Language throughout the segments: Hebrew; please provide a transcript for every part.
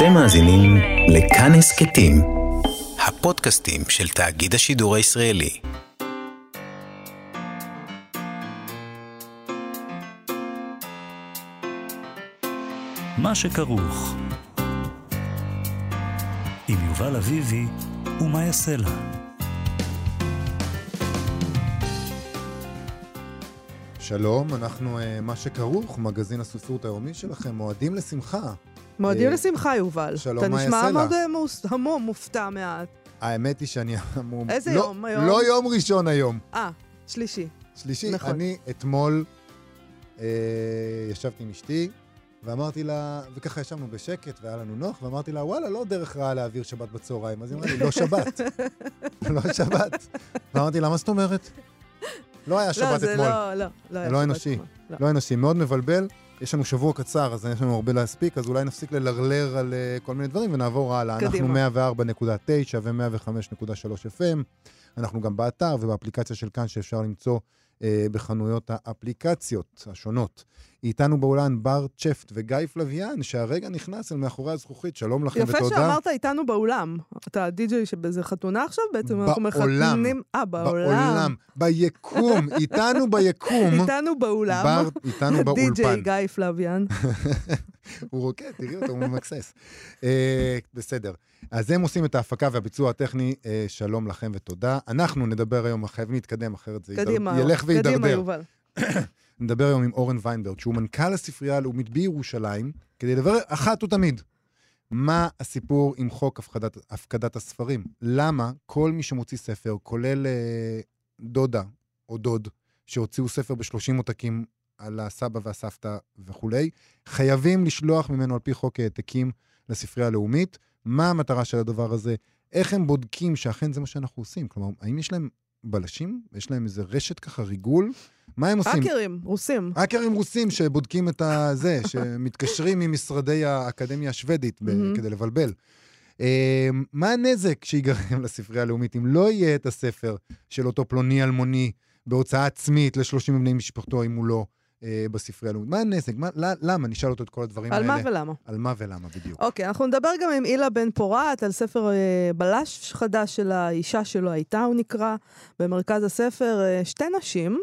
אתם מאזינים לכאן הסכתים, הפודקאסטים של תאגיד השידור הישראלי. מה שכרוך עם יובל אביבי ומה יעשה לה. שלום, אנחנו uh, מה שכרוך, מגזין הספרות היומי שלכם, מועדים לשמחה. מועדים אה, לשמחה, יובל. שלום, מה אתה נשמע יעשה מאוד לך? אה, מוס- המום, מופתע מעט. האמת היא שאני אמור... איזה לא, יום היום? לא יום ראשון היום. אה, שלישי. שלישי. נכון. אני אתמול אה, ישבתי עם אשתי, ואמרתי לה, וככה ישבנו בשקט והיה לנו נוח, ואמרתי לה, וואלה, לא דרך רעה להעביר שבת בצהריים. אז היא אמרה לי, לא שבת. לא שבת. ואמרתי לה, מה זאת אומרת? לא היה לא, שבת זה אתמול. לא, לא, לא. היה לא אנושי. לא. לא אנושי, מאוד מבלבל. יש לנו שבוע קצר, אז יש לנו הרבה להספיק, אז אולי נפסיק ללרלר על uh, כל מיני דברים ונעבור הלאה. קדימה. אנחנו 104.9 ו-105.3 FM. אנחנו גם באתר ובאפליקציה של כאן שאפשר למצוא uh, בחנויות האפליקציות השונות. איתנו באולן בר צ'פט וגיא פלוויאן, שהרגע נכנס אל מאחורי הזכוכית. שלום לכם יפה ותודה. שאמרת איתנו באולם. אתה די-ג'יי שבאיזה חתונה עכשיו? בעצם אנחנו בעולם. מחתנים... אה, בעולם. בעולם, ביקום, איתנו ביקום. איתנו באולם. בר, איתנו באולפן. די-ג'יי גיא פלוויאן. הוא רוקד, תראי אותו, הוא ממקסס. אה, בסדר. אז הם עושים את ההפקה והביצוע הטכני, אה, שלום לכם ותודה. אנחנו נדבר היום, חייבים להתקדם, אחרת זה קדימה, ילך קדימה, ויידרדר. יובל. נדבר היום עם אורן ויינברג, שהוא מנכ"ל הספרייה הלאומית בירושלים, כדי לברר אחת ותמיד. מה הסיפור עם חוק הפקדת, הפקדת הספרים? למה כל מי שמוציא ספר, כולל אה, דודה או דוד, שהוציאו ספר ב-30 עותקים על הסבא והסבתא וכולי, חייבים לשלוח ממנו על פי חוק העתקים לספרייה הלאומית? מה המטרה של הדבר הזה? איך הם בודקים שאכן זה מה שאנחנו עושים? כלומר, האם יש להם בלשים? יש להם איזה רשת ככה ריגול? מה הם עושים? האקרים, רוסים. האקרים רוסים שבודקים את הזה, שמתקשרים עם משרדי האקדמיה השוודית ב-. כדי לבלבל. אה, מה הנזק שיגרם לספרייה הלאומית אם לא יהיה את הספר של אותו פלוני אלמוני בהוצאה עצמית ל-30 מבני משפחתו, אם הוא לא אה, בספרייה הלאומית? מה הנזק? מה, למה? נשאל אותו את כל הדברים על האלה. מה ולמה? על מה ולמה בדיוק. אוקיי, אנחנו נדבר גם עם אילה בן פורת על ספר אה, בלש חדש של האישה שלו הייתה, הוא נקרא, במרכז הספר, אה, שתי נשים,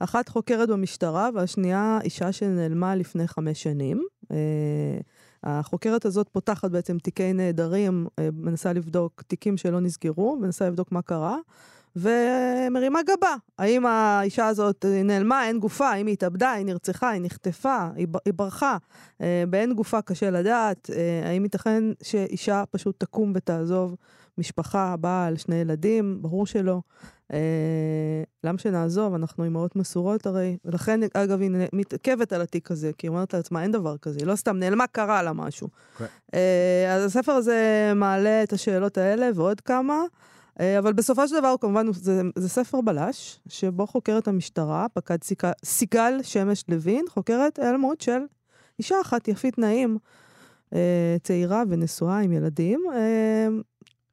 אחת חוקרת במשטרה והשנייה אישה שנעלמה לפני חמש שנים. אה, החוקרת הזאת פותחת בעצם תיקי נעדרים, אה, מנסה לבדוק תיקים שלא נסגרו, מנסה לבדוק מה קרה. ומרימה גבה. האם האישה הזאת אה, נעלמה, אין גופה, האם היא התאבדה, היא נרצחה, היא נחטפה, היא, היא ברחה. אה, באין גופה קשה לדעת. אה, האם ייתכן שאישה פשוט תקום ותעזוב משפחה, בעל, שני ילדים? ברור שלא. אה, למה שנעזוב? אנחנו אימהות מסורות הרי. ולכן, אגב, היא מתעכבת על התיק הזה, כי היא אומרת לעצמה, אין דבר כזה, היא לא סתם נעלמה, קרה לה משהו. כן. אה, אז הספר הזה מעלה את השאלות האלה ועוד כמה. אה, אבל בסופו של דבר, כמובן, זה, זה ספר בלש, שבו חוקרת המשטרה, פקד סיגל, שמש לוין, חוקרת היעלמות של אישה אחת, יפית נעים, צעירה ונשואה עם ילדים.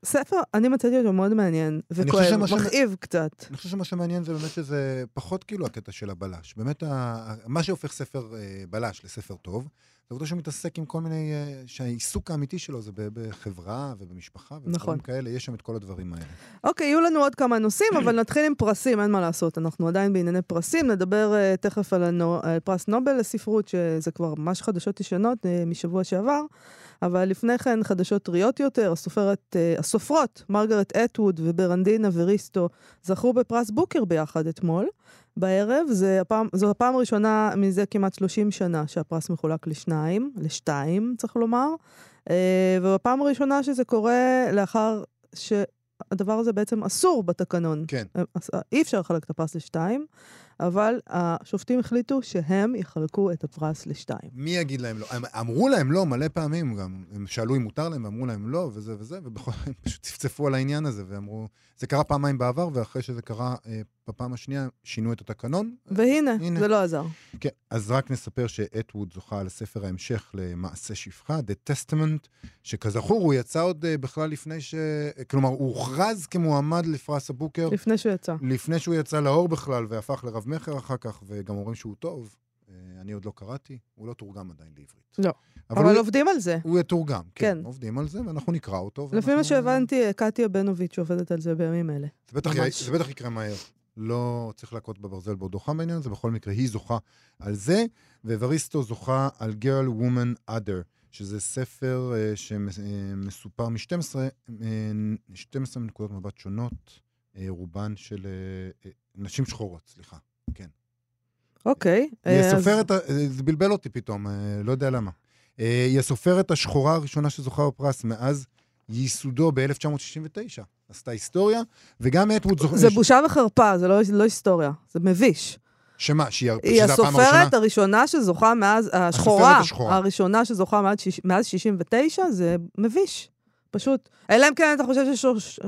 אה, ספר, אני מצאתי אותו מאוד מעניין, וכואב, שמה ש- מכאיב קצת. אני חושב שמה שמעניין זה באמת שזה פחות כאילו הקטע של הבלש. באמת, ה- מה שהופך ספר אה, בלש לספר טוב, זה העובדה שהוא מתעסק עם כל מיני... אה, שהעיסוק האמיתי שלו זה בחברה ובמשפחה ודברים נכון. כאלה, יש שם את כל הדברים האלה. אוקיי, יהיו לנו עוד כמה נושאים, אבל נתחיל עם פרסים, אין מה לעשות. אנחנו עדיין בענייני פרסים, נדבר uh, תכף על, הנו, פרס נובל לספרות, שזה כבר ממש חדשות ישנות uh, משבוע שעבר, אבל לפני כן חדשות טריות יותר, הסופרת, uh, הסופרות, מרגרט אטווד וברנדינה וריסטו, זכו בפרס בוקר ביחד אתמול. בערב, זה הפעם, זו הפעם הראשונה מזה כמעט 30 שנה שהפרס מחולק לשניים, לשתיים צריך לומר, אה, ובפעם הראשונה שזה קורה לאחר שהדבר הזה בעצם אסור בתקנון. כן. אה, אי אפשר לחלק את הפרס לשתיים, אבל השופטים החליטו שהם יחלקו את הפרס לשתיים. מי יגיד להם לא? הם אמרו להם לא מלא פעמים גם. הם שאלו אם מותר להם, ואמרו להם לא, וזה וזה, ובכל זאת הם פשוט צפצפו על העניין הזה, ואמרו... זה קרה פעמיים בעבר, ואחרי שזה קרה אה, בפעם השנייה, שינו את התקנון. והנה, הנה. זה לא עזר. כן, אז רק נספר שאטווד זוכה לספר ההמשך למעשה שפחה, The Testament, שכזכור, הוא יצא עוד uh, בכלל לפני ש... כלומר, הוא הוכרז כמועמד לפרס הבוקר לפני שהוא יצא. לפני שהוא יצא לאור בכלל, והפך לרב-מכר אחר כך, וגם אומרים שהוא טוב. אה, אני עוד לא קראתי, הוא לא תורגם עדיין לעברית. לא. אבל, אבל הוא, עובדים על זה. הוא יתורגם, כן. כן. עובדים על זה, ואנחנו נקרא אותו. לפי ואנחנו- מה שהבנתי, קטיה בנוביץ' עובדת על זה בימים אלה. זה בטח, ממש. זה בטח יקרה מהר. לא צריך להכות בברזל בעודו חם בעניין הזה, בכל מקרה היא זוכה על זה, ואבריסטו זוכה על Girl Woman Other, שזה ספר uh, שמסופר מ-12, uh, 12 נקודות מבט שונות, uh, רובן של uh, uh, נשים שחורות, סליחה. כן. אוקיי. היא אה, אז- הסופרת, זה בלבל אותי פתאום, uh, לא יודע למה. Uh, היא הסופרת השחורה הראשונה שזוכה בפרס מאז ייסודו ב-1969. עשתה היסטוריה, וגם אטווד זוכה... זה בושה וחרפה, זה לא, לא היסטוריה, זה מביש. שמה, שהיא היא שזה הפעם הראשונה? הסופרת הראשונה שזוכה מאז, השחורה, השחורה. הראשונה שזוכה מאז 69, זה מביש. פשוט. אלא אם כן אתה חושב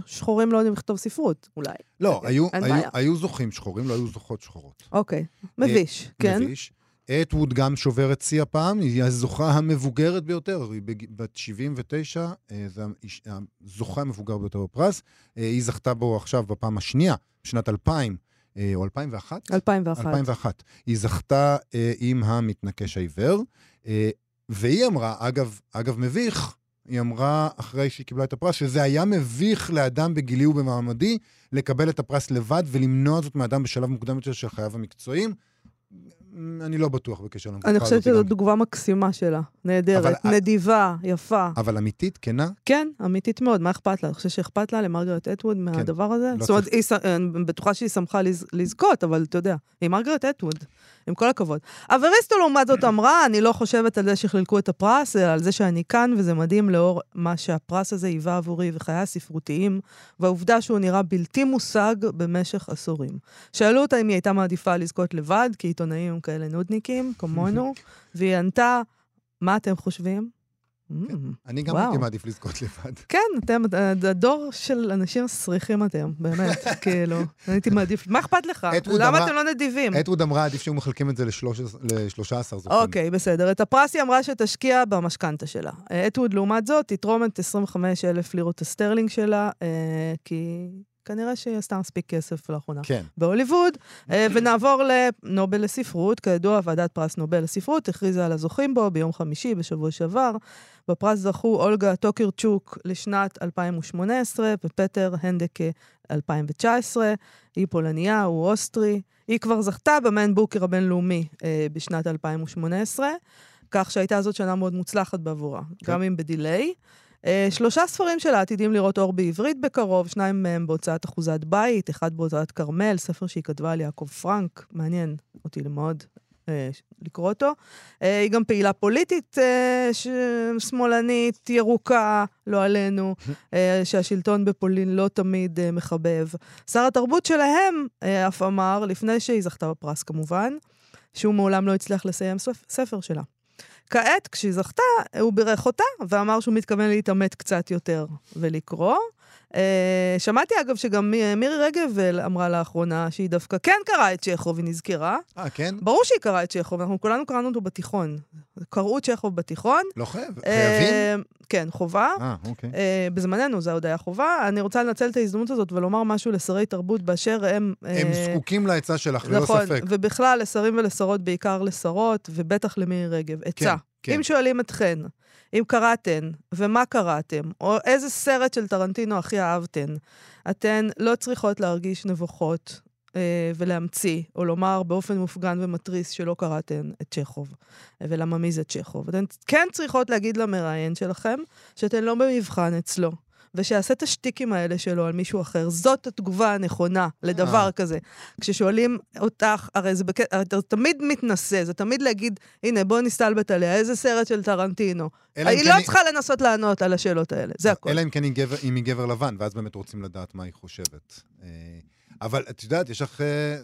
ששחורים לא יודעים לכתוב ספרות, אולי. לא, היו, היו. היו זוכים שחורים, לא היו זוכות שחורות. אוקיי, מביש, כן. מביש. אטווד גם שוברת שיא הפעם, היא הזוכה המבוגרת ביותר, היא בת 79, אה, זה האיש- הזוכה המבוגר ביותר בפרס. אה, היא זכתה בו עכשיו בפעם השנייה, בשנת 2000, אה, או 2001? 2001. 2001. היא זכתה אה, עם המתנקש העיוור, אה, והיא אמרה, אגב, אגב מביך, היא אמרה, אחרי שהיא קיבלה את הפרס, שזה היה מביך לאדם בגילי ובמעמדי לקבל את הפרס לבד ולמנוע זאת מאדם בשלב מוקדם יותר של חייו המקצועיים. אני לא בטוח בקשר למבוכה אני חושבת שזו. דוגמה מקסימה שלה. נהדרת, אבל- נדיבה, יפה. אבל אמיתית, כנה, כן, אמיתית מאוד, מה אכפת לה? אני חושבת שאכפת לה למרגרט אטווד מהדבר הזה? לא זאת אומרת, אני בטוחה שהיא שמחה לז- לזכות, אבל אתה יודע, היא מרגרט אטווד, עם כל הכבוד. אבריסטו לעומת זאת אמרה, אני לא חושבת על זה שחילקו את הפרס, אלא על זה שאני כאן, וזה מדהים לאור מה שהפרס הזה היווה עבורי וחיי הספרותיים, והעובדה שהוא נראה בלתי מושג במשך עשורים. שאלו אותה אם היא הייתה מעדיפה לזכות לבד, כי עיתונאים הם כאלה נודניקים, כמונו, והיא ענתה, מה אתם חושבים? "Mm, אני גם. הייתי מעדיף לזכות לבד. כן, אתם, הדור של אנשים מסריחים אתם, באמת, כאילו, הייתי מעדיף, מה אכפת לך? למה אתם לא נדיבים? אטווד אמרה, עדיף שהיו מחלקים את זה ל-13 זוכים. אוקיי, בסדר. את הפרס היא אמרה שתשקיע במשכנתה שלה. אה, אטווד, לעומת זאת, תתרום את 25 אלף לירות הסטרלינג שלה, אה, כי כנראה שהיא עשתה מספיק כסף לאחרונה. כן. בהוליווד, אה, ונעבור לנובל לספרות. כידוע, ועדת פרס נובל לספרות הכריזה על הזוכים בו ביום חמישי, בשבוע שעבר. בפרס זכו אולגה טוקרצ'וק לשנת 2018, ופטר הנדקה 2019. היא פולניה, הוא אוסטרי. היא כבר זכתה במאן בוקר הבינלאומי אה, בשנת 2018, כך שהייתה זאת שנה מאוד מוצלחת בעבורה, כן. גם אם בדיליי. אה, שלושה ספרים שלה עתידים לראות אור בעברית בקרוב, שניים מהם בהוצאת אחוזת בית, אחד בהוצאת כרמל, ספר שהיא כתבה על יעקב פרנק, מעניין אותי מאוד אה, לקרוא אותו. אה, היא גם פעילה פוליטית ש... שמאלנית, ירוקה, לא עלינו, שהשלטון בפולין לא תמיד מחבב. שר התרבות שלהם אף אמר, לפני שהיא זכתה בפרס כמובן, שהוא מעולם לא הצליח לסיים ספ- ספר שלה. כעת, כשהיא זכתה, הוא בירך אותה ואמר שהוא מתכוון להתעמת קצת יותר ולקרוא. אה, שמעתי אגב שגם מי- מירי רגב אמרה לאחרונה שהיא דווקא כן קראה את צ'כוב, היא נזכרה. אה, כן? ברור שהיא קראה את צ'כוב, אנחנו כולנו קראנו אותו בתיכון. קראו צ'כוב בתיכון. לא חייב. חייבים? אה, כן, חובה. אה, אוקיי. אה, בזמננו זה עוד היה חובה. אני רוצה לנצל את ההזדמנות הזאת ולומר משהו לשרי תרבות באשר הם... הם זקוקים לעצה שלך, ללא נכון, ספק. ובכלל לשרים ולשרות, בעיקר לשרות, ובטח למירי רגב. עצה. כן. אם שואלים אתכן, אם קראתן, ומה קראתם, או איזה סרט של טרנטינו הכי אהבתן, אתן לא צריכות להרגיש נבוכות אה, ולהמציא, או לומר באופן מופגן ומתריס שלא קראתן את צ'כוב, אה, ולמה מי זה צ'כוב. אתן כן צריכות להגיד למראיין שלכם שאתן לא במבחן אצלו. ושיעשה את השטיקים האלה שלו על מישהו אחר. זאת התגובה הנכונה לדבר אה. כזה. כששואלים אותך, הרי זה בק... אתה תמיד מתנשא, זה תמיד להגיד, הנה, בוא נסתלבט עליה, איזה סרט של טרנטינו. היא כן לא היא- צריכה לנסות לענות על השאלות האלה, זה הכול. אלא אם כן היא גבר- אם היא גבר לבן, ואז באמת רוצים לדעת מה היא חושבת. אה, אבל את יודעת, יש לך אה,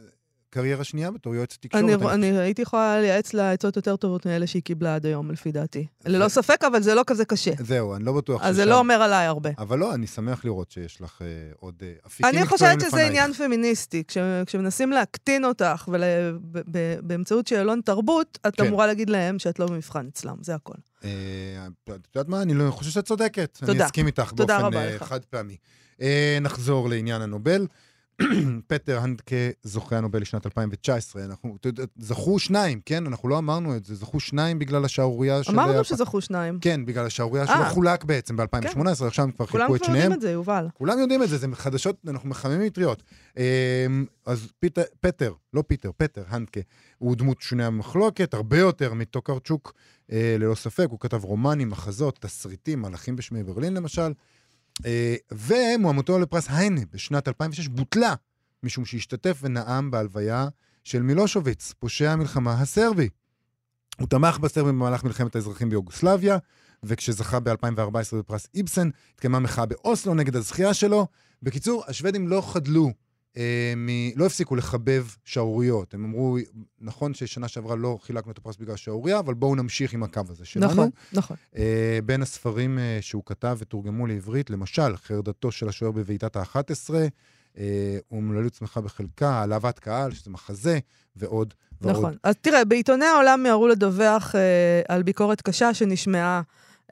קריירה שנייה בתור יועצת תקשורת. אני, אני אני הייתי יכולה לייעץ לה עצות יותר טובות מאלה שהיא קיבלה עד היום, לפי דעתי. ללא ספק, אבל זה לא כזה קשה. זהו, אני לא בטוח אז זה ששם- לא אומר עליי הרבה. אבל לא, אני שמח לראות שיש לך אה, עוד אה, אפיקים אני חושבת שזה לפנייך. עניין פמיניסטי. כש, כשמנסים להקטין אותך ול, ב, ב, באמצעות שאלון תרבות, את כן. אמורה להגיד להם שאת לא במבחן אצלם, זה הכל. אה, את יודעת מה? אני לא חושב שאת צודקת. אני תודה. אסכים איתך תודה באופן רבה אה. חד פעמי. אה, נחזור לעניין הנובל. פטר הנדקה, זוכה הנובל לשנת 2019. אנחנו, זכו שניים, כן? אנחנו לא אמרנו את זה, זכו שניים בגלל השערורייה של... אמרנו אלפ- שזכו שניים. כן, בגלל השערורייה אה. שלא חולק בעצם ב-2018, עכשיו הם כבר כולם חילקו את כבר שניהם. יודעים את זה, יובל. כולם יודעים את זה, זה חדשות, אנחנו מחממים מטריות. אמ, אז פיטר, פטר, לא פיטר, פטר, הנדקה, הוא דמות שנויה במחלוקת, הרבה יותר מטוקרצ'וק, אה, ללא ספק. הוא כתב רומנים, מחזות, תסריטים, מלאכים בשמי ברלין למשל. אה, ומועמדותו לפרס היינה בשנת 2006 בוטלה, משום שהשתתף ונאם בהלוויה של מילושוויץ, פושע המלחמה הסרבי. הוא תמך בסרבים במהלך מלחמת האזרחים ביוגוסלביה, וכשזכה ב-2014 בפרס איבסן, התקיימה מחאה באוסלו נגד הזכייה שלו. בקיצור, השוודים לא חדלו, מ... לא הפסיקו לחבב שערוריות. הם אמרו, נכון ששנה שעברה לא חילקנו את הפרס בגלל שערורייה, אבל בואו נמשיך עם הקו הזה שלנו. נכון, נכון. אה, בין הספרים אה, שהוא כתב ותורגמו לעברית, למשל, חרדתו של השוער בבעיטת ה-11, אה, אומללות צמחה בחלקה, העלבת קהל, שזה מחזה, ועוד ועוד. נכון. אז תראה, בעיתוני העולם מיהרו לדווח אה, על ביקורת קשה שנשמעה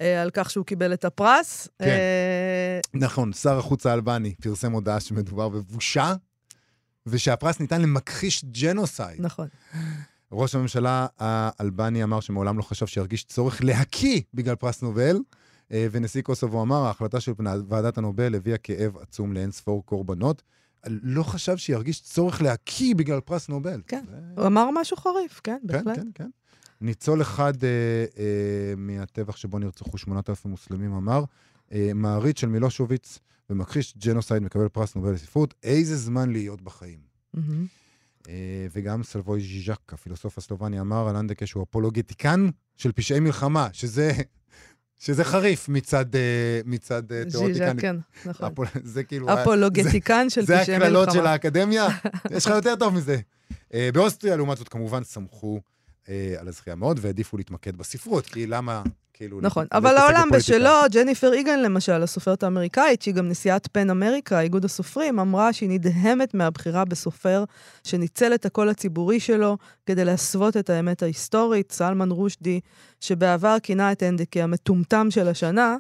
אה, על כך שהוא קיבל את הפרס. כן. אה, נכון, שר החוץ האלבני פרסם הודעה שמדובר בבושה, ושהפרס ניתן למכחיש genocide. נכון. ראש הממשלה האלבני אמר שמעולם לא חשב שירגיש צורך להקיא בגלל פרס נובל, אה, ונשיא קוסובו אמר, ההחלטה של ועדת הנובל הביאה כאב עצום לאין ספור קורבנות. לא חשב שירגיש צורך להקיא בגלל פרס נובל. כן, זה- הוא אמר משהו חריף, כן, כן, בהחלט. כן, כן. ניצול אחד אה, אה, מהטבח שבו נרצחו 8,000 מוסלמים אמר, אה, מעריץ של מילושוביץ ומכחיש genocide מקבל פרס נובל לספרות, איזה זמן להיות בחיים. אה, וגם סלבוי ז'יז'ק, הפילוסוף הסלובני, אמר על הנדקה שהוא אפולוגטיקן של פשעי מלחמה, שזה, שזה חריף מצד, אה, מצד אה, ז'יז'ק, תיאורטיקנים. כן, נכון. אפול- זה כאילו... אפולוגטיקן של זה פשעי הקללות של מלחמה. האקדמיה? יש לך יותר טוב מזה. באוסטריה, לעומת זאת, כמובן, סמכו על הזכייה מאוד, והעדיפו להתמקד בספרות, כי למה, כאילו... נכון, אבל העולם? בשלו, ג'ניפר איגן למשל, הסופרת האמריקאית, שהיא גם נשיאת פן אמריקה, איגוד הסופרים, אמרה שהיא נדהמת מהבחירה בסופר שניצל את הקול הציבורי שלו כדי להסוות את האמת ההיסטורית. סלמן רושדי, שבעבר כינה את הנדקה המטומטם של השנה,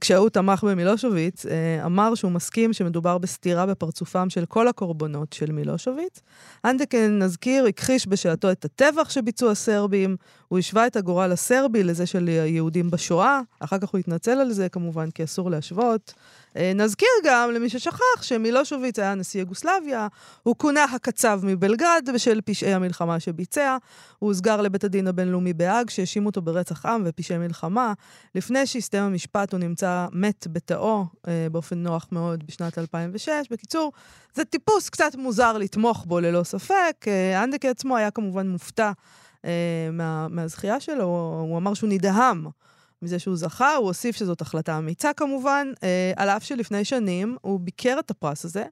כשהוא תמך במילושוביץ, אה, אמר שהוא מסכים שמדובר בסתירה בפרצופם של כל הקורבנות של מילושוביץ. אנדקן, נזכיר, הכחיש בשעתו את הטבח שביצעו הסרבים, הוא השווה את הגורל הסרבי לזה של היהודים בשואה, אחר כך הוא התנצל על זה כמובן, כי אסור להשוות. אה, נזכיר גם, למי ששכח, שמילושוביץ היה נשיא יוגוסלביה, הוא כונה הקצב מבלגרד בשל פשעי המלחמה שביצע, הוא הוסגר לבית הדין הבינלאומי בהאג, שהאשים אותו ברצח עם ופשעי מלחמה. לפני שהסתיים המשפט הוא נמצא מת בתאו אה, באופן נוח מאוד בשנת 2006. בקיצור, זה טיפוס קצת מוזר לתמוך בו ללא ספק. אה, אנדקה עצמו היה כמובן מופתע אה, מה, מהזכייה שלו, הוא אמר שהוא נדהם מזה שהוא זכה, הוא הוסיף שזאת החלטה אמיצה כמובן, אה, על אף שלפני שנים הוא ביקר את הפרס הזה.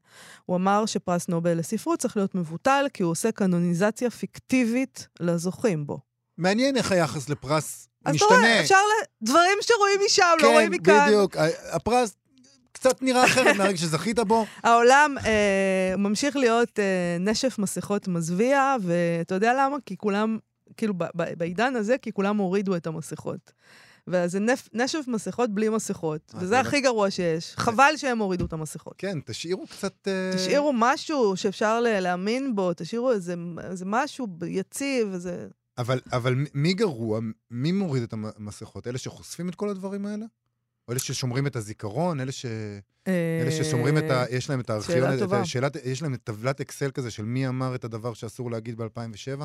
הוא אמר שפרס נובל לספרות צריך להיות מבוטל, כי הוא עושה קנוניזציה פיקטיבית לזוכים בו. מעניין איך היחס לפרס אז אתה משתנה. רואה, אפשר. דברים שרואים משם, לא רואים מכאן. כן, בדיוק. הפרס קצת נראה אחרת מהרגע שזכית בו. העולם אה, ממשיך להיות אה, נשף מסכות מזוויע, ואתה יודע למה? כי כולם, כאילו ב- ב- בעידן הזה, כי כולם הורידו את המסכות. וזה נף, נשף מסכות בלי מסכות, אה, וזה באמת? הכי גרוע שיש. חבל שהם הורידו את המסכות. כן, תשאירו קצת... אה, תשאירו משהו שאפשר להאמין בו, תשאירו איזה, איזה משהו יציב, איזה... אבל, אבל מי גרוע? מי מוריד את המסכות? אלה שחושפים את כל הדברים האלה? או אלה ששומרים את הזיכרון? אלה, ש... אלה ששומרים את ה... יש להם את הארכיון... שאלה טובה. השאלת... יש להם את טבלת אקסל כזה של מי אמר את הדבר שאסור להגיד ב-2007?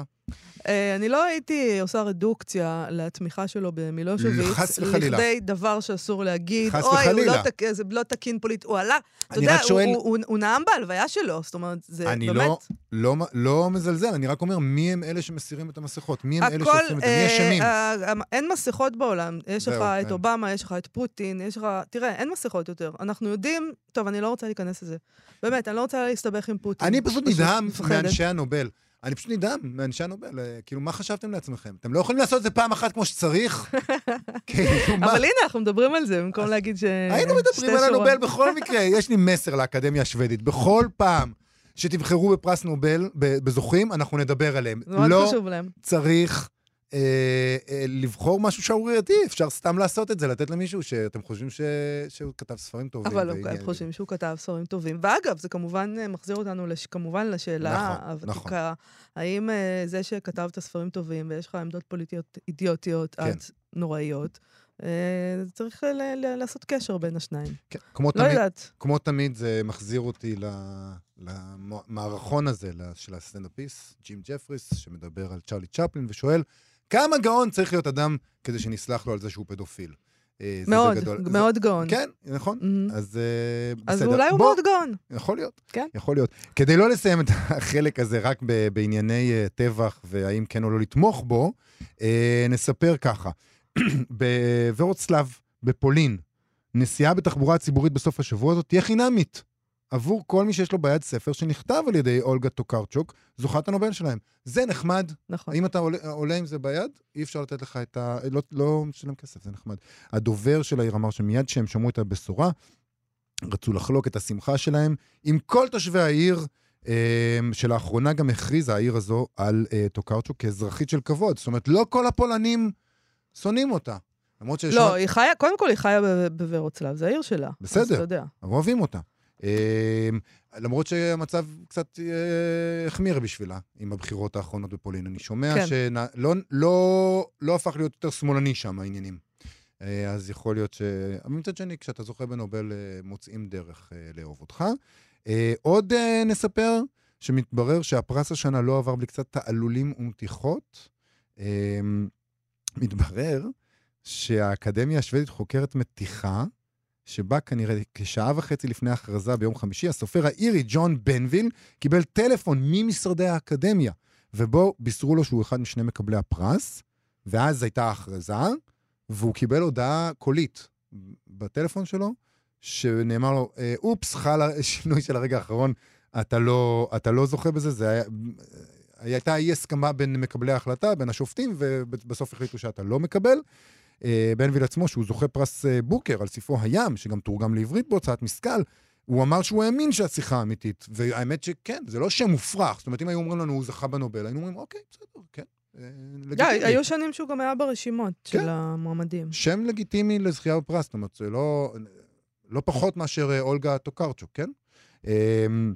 אה, אני לא הייתי עושה רדוקציה לתמיכה שלו במילושוביץ. חס וחלילה. לכדי דבר שאסור להגיד, חס אוי, הוא וחלילה. לא, תק... זה לא תקין פוליטי. הוא עלה, אתה אני יודע, שואל- הוא, הוא, הוא, נאם בהלוויה שלו, זאת אומרת, זה אני באמת... לא, לא, לא מזלזל, אני רק אומר מי הם אלה שמסירים את המסכות? מי הם אלה הכל, שעושים את זה? מי אה, אשמים? אה, אה, אין מסכות בעולם. יש לך את כן. אובמה, יש לך את פוטין, יש לך... תראה, אין מסכות יותר. אנחנו יודעים... טוב, אני לא רוצה להיכנס לזה. באמת, אני לא רוצה להסתבך עם פוטין. אני פשוט נדהם. מאנשי הנובל. אני פשוט נדהם מאנשי הנובל. אה, כאילו, מה חשבתם לעצמכם? אתם לא יכולים לעשות את זה פעם אחת כמו שצריך? כאילו, מה? אבל הנה, אנחנו מדברים על זה, במקום להגיד ש... היינו מדברים על. הנובל בכל מקרה. יש לי מסר לאקדמיה השוודית. בכל פעם שתבחרו בפרס נובל, בזוכים, אנחנו נדבר עליהם. מאוד לא חשוב להם. צריך אה, אה, לבחור משהו שערורייתי, אפשר סתם לעשות את זה, לתת למישהו שאתם חושבים ש... שהוא כתב ספרים טובים. אבל הם חושבים שהוא כתב ספרים טובים. ואגב, זה כמובן אה, מחזיר אותנו לש... כמובן לשאלה נכון, הוותיקה, האם אה, זה שכתבת ספרים טובים ויש לך עמדות פוליטיות אידיוטיות כן. עד נוראיות, צריך ל- ל- לעשות קשר בין השניים. כן, כמו לא תמיד, יודעת. כמו תמיד, זה מחזיר אותי ל- למערכון הזה של הסטנדאפיסט, ג'ים ג'פריז, שמדבר על צ'רלי צ'פלין, ושואל, כמה גאון צריך להיות אדם כדי שנסלח לו על זה שהוא פדופיל? אה, מאוד. זה- מאוד גאון. כן, נכון. אז אה, אז בסדר. אולי הוא בוא, מאוד גאון. יכול להיות. כן. יכול להיות. כדי לא לסיים את החלק הזה רק ב- בענייני אה, טבח והאם כן או לא לתמוך בו, נספר ככה. בוורוצלב, בפולין, נסיעה בתחבורה הציבורית בסוף השבוע הזאת תהיה חינמית. עבור כל מי שיש לו ביד ספר שנכתב על ידי אולגה טוקרצ'וק, זוכת הנובל שלהם. זה נחמד. נכון. אם אתה עולה, עולה עם זה ביד, אי אפשר לתת לך את ה... לא, לא משלם כסף, זה נחמד. הדובר של העיר אמר שמיד כשהם שמעו את הבשורה, רצו לחלוק את השמחה שלהם עם כל תושבי העיר, אה, שלאחרונה גם הכריזה העיר הזו על אה, טוקרצ'וק כאזרחית של כבוד. זאת אומרת, לא כל הפולנים שונאים אותה. למרות שיש... לא, היא חיה, קודם כל היא חיה בוורוצלב, זה העיר שלה. בסדר. יודע. אוהבים אותה. אה, למרות שהמצב קצת אה, החמיר בשבילה עם הבחירות האחרונות בפולין. אני שומע כן. שלא לא, לא הפך להיות יותר שמאלני שם העניינים. אה, אז יכול להיות ש... אבל מצד שני, כשאתה זוכה בנובל, אה, מוצאים דרך אה, לאהוב אותך. עוד נספר שמתברר שהפרס השנה לא עבר בלי קצת תעלולים ומתיחות. מתברר שהאקדמיה השוודית חוקרת מתיחה, שבה כנראה כשעה וחצי לפני ההכרזה ביום חמישי, הסופר האירי ג'ון בנביל קיבל טלפון ממשרדי האקדמיה, ובו בישרו לו שהוא אחד משני מקבלי הפרס, ואז הייתה ההכרזה, והוא קיבל הודעה קולית בטלפון שלו, שנאמר לו, "אה, אופס, חל שינוי של הרגע האחרון, אתה לא, אתה לא זוכה בזה, זה היה... הייתה אי הסכמה בין מקבלי ההחלטה, בין השופטים, ובסוף החליטו שאתה לא מקבל. אה, בנביל עצמו, שהוא זוכה פרס אה, בוקר על ספרו הים, שגם תורגם לעברית בהוצאת משכל, הוא אמר שהוא האמין שהשיחה אמיתית. והאמת שכן, זה לא שם מופרך. זאת אומרת, אם היו אומרים לנו, הוא זכה בנובל, היינו אומרים, אוקיי, בסדר, כן. אה, לגיטימי. היו שנים שהוא גם היה ברשימות כן. של המועמדים. שם לגיטימי לזכייה בפרס, זאת אומרת, זה לא, לא פחות מאשר אולגה טוקרצ'וק, כן? אמ,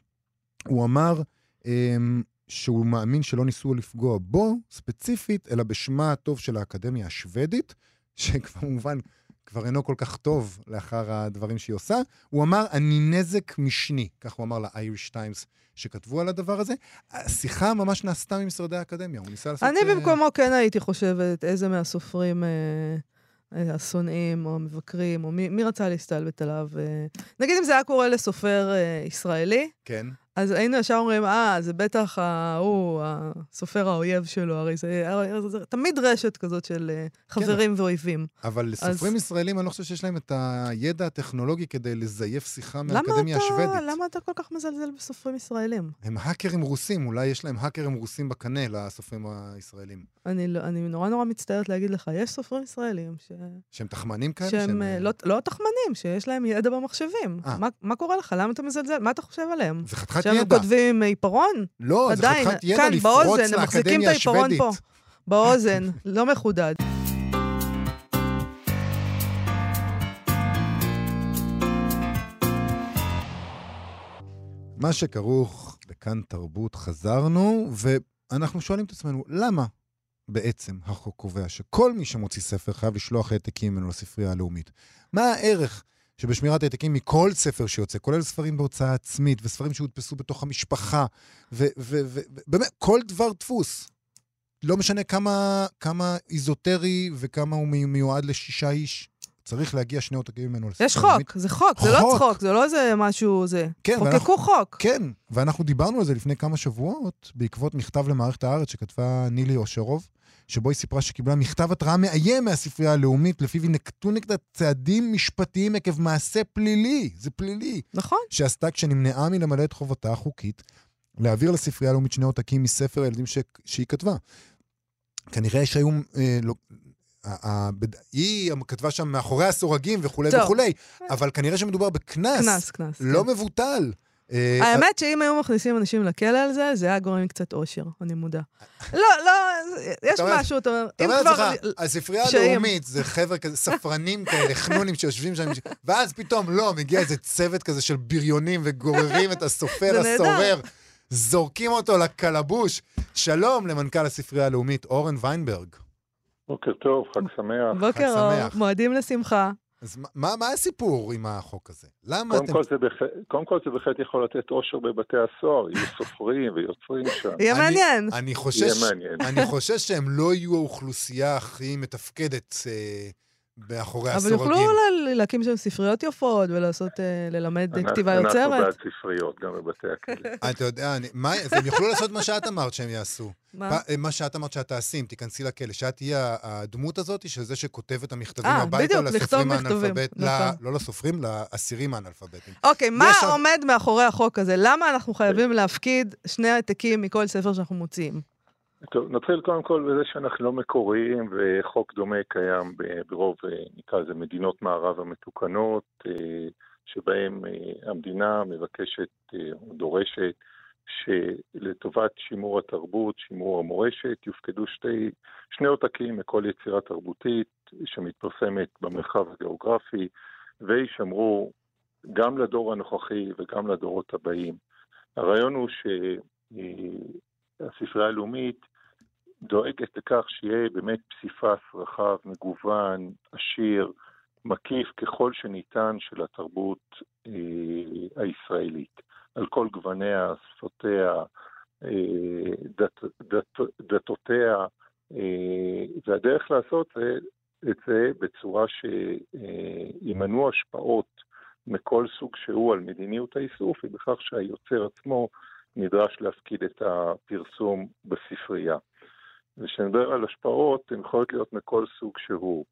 הוא אמר אמ, שהוא מאמין שלא ניסו לפגוע בו, ספציפית, אלא בשמה הטוב של האקדמיה השוודית, שכמובן כבר אינו כל כך טוב לאחר הדברים שהיא עושה. הוא אמר, אני נזק משני, כך הוא אמר לאייריש טיימס שכתבו על הדבר הזה. השיחה ממש נעשתה ממשרדי האקדמיה, הוא ניסה לעשות... אני אה, במקומו כן הייתי חושבת איזה מהסופרים אה, אה, השונאים או המבקרים, או מי, מי רצה להסתלבט עליו. אה. נגיד אם זה היה קורה לסופר ישראלי, כן. אז היינו ישר אומרים, אה, זה בטח ההוא, הסופר האויב שלו, הרי זה, הרי זה תמיד רשת כזאת של אה, חברים ואויבים. אבל לסופרים אז- ישראלים, אני לא חושב שיש להם את הידע הטכנולוגי כדי לזייף שיחה מהאקדמיה אתה, השוודית. למה אתה כל כך מזלזל בסופרים ישראלים? הם האקרים רוסים, אולי יש להם האקרים רוסים בקנה לסופרים הישראלים. אני, לא- אני נורא נורא מצטערת להגיד לך, יש סופרים ישראלים ש... שהם תחמנים כאלה? שהם אה, אה, לא, לא תחמנים, שיש להם ידע במחשבים. אה. מה, מה קורה לך? למה אתה מזלזל? מה אתה חושב עליהם? זה חתיכת שהם ידע. כותבים עם עיפרון? לא, זה חתיכת ידע כאן, לפרוץ באוזן, הם מחזיקים את לאקדמיה העיפרון השוודית. פה. באוזן, לא מחודד. מה שכרוך בכאן תרבות חזרנו, ואנחנו שואלים את עצמנו, למה בעצם החוק קובע שכל מי שמוציא ספר חייב לשלוח העתקים ממנו לספרייה הלאומית? מה הערך שבשמירת העתקים מכל ספר שיוצא, כולל ספרים בהוצאה עצמית וספרים שהודפסו בתוך המשפחה, ובאמת, כל דבר דפוס. לא משנה כמה, כמה איזוטרי וכמה הוא מיועד לשישה איש, צריך להגיע שני עותקים ממנו לספרייה יש. חוק, זה חוק, זה לא חוק. צחוק, זה לא איזה משהו, זה. כן, חוקקו חוק. כן, ואנחנו דיברנו על זה לפני כמה שבועות, בעקבות מכתב למערכת הארץ שכתבה נילי אושרוב, שבו היא סיפרה שקיבלה מכתב התראה מאיים מהספרייה הלאומית, לפיו היא נקטו נגדה צעדים משפטיים עקב מעשה פלילי, זה פלילי, נכון. שעשתה כשנמנעה מלמלא את חובתה החוקית, להעביר לספרייה הלאומית שני עותקים מספר הילדים ש... שהיא כתבה. כנראה שהיו... אה, לא... היא כתבה שם מאחורי הסורגים וכולי טוב. וכולי, אבל כנראה שמדובר בקנס. קנס, קנס. לא כן. מבוטל. אה, האמת שאם היו מכניסים אנשים לכלא על זה, זה היה גורם לי קצת אושר, אני מודה. לא, לא, יש אתה אומר- משהו, אתה אומר, אתה אם אומר כבר... לעצמך, הספרייה. הלאומית זה חבר'ה כזה, ספרנים כאלה, חנונים שיושבים שם, ואז פתאום, לא, מגיע איזה צוות כזה של בריונים וגוררים את הסופר. הסורר, זורקים אותו לקלבוש. שלום למנכ"ל הספרייה הלאומית, אורן ויינברג. בוקר טוב, חג שמח. בוקר אור, שמח. מועדים לשמחה. אז מה- מה מה הסיפור עם החוק הזה? למה קודם אתם... כל, זה בהח... קודם כל זה בהחלט יכול לתת אושר בבתי הסוהר, יהיו סופרים ויוצרים שם. יהיה אני- מעניין. אני חושש, יהיה מעניין. אני חושש שהם לא יהיו האוכלוסייה הכי מתפקדת אה, מאחורי אבל הסורגים. יוכלו אולי להקים שם ספריות יפות ולעשות, אה, ללמד אנחנו- כתיבה אנחנו יוצרת. בעד ספריות, גם בבתי הכלא. אתה יודע, הם יוכלו לעשות מה שאת אמרת שהם יעשו. מה? פ- מה שאת אמרת שאת תעשי, אם תיכנסי לכלא, שאת תהיה הדמות הזאת של זה שכותב את המכתבים אה, הביתה בדיוק, לכתוב לסופרים מכתבים, האנאלפבית, נכון. לא לסופרים, לאסירים האנאלפביתים. אוקיי, מה עומד מאחורי החוק הזה? למה אנחנו חייבים להפקיד שני העתקים מכל ספר שאנחנו מוציאים? טוב, נתחיל קודם כל בזה שאנחנו לא מקוריים, וחוק דומה קיים ברוב, אה, נקרא לזה, מדינות מערב המתוקנות, אה, שבהם אה, המדינה מבקשת או דורשת שלטובת שימור התרבות, שימור המורשת, יופקדו שתי, שני עותקים מכל יצירה תרבותית שמתפרסמת במרחב הגיאוגרפי, ויישמרו גם לדור הנוכחי וגם לדורות הבאים. הרעיון הוא שהספרייה הלאומית דואגת לכך שיהיה באמת פסיפס רחב, מגוון, עשיר, מקיף ככל שניתן של התרבות אה, הישראלית, על כל גווניה, שפותיה, אה, דת, דת, דתותיה, אה, והדרך לעשות זה, את זה בצורה שימנעו השפעות מכל סוג שהוא על מדיניות האיסוף, היא בכך שהיוצר עצמו נדרש להפקיד את הפרסום בספרייה. וכשנדבר על השפעות, הן יכולות להיות מכל סוג שהוא.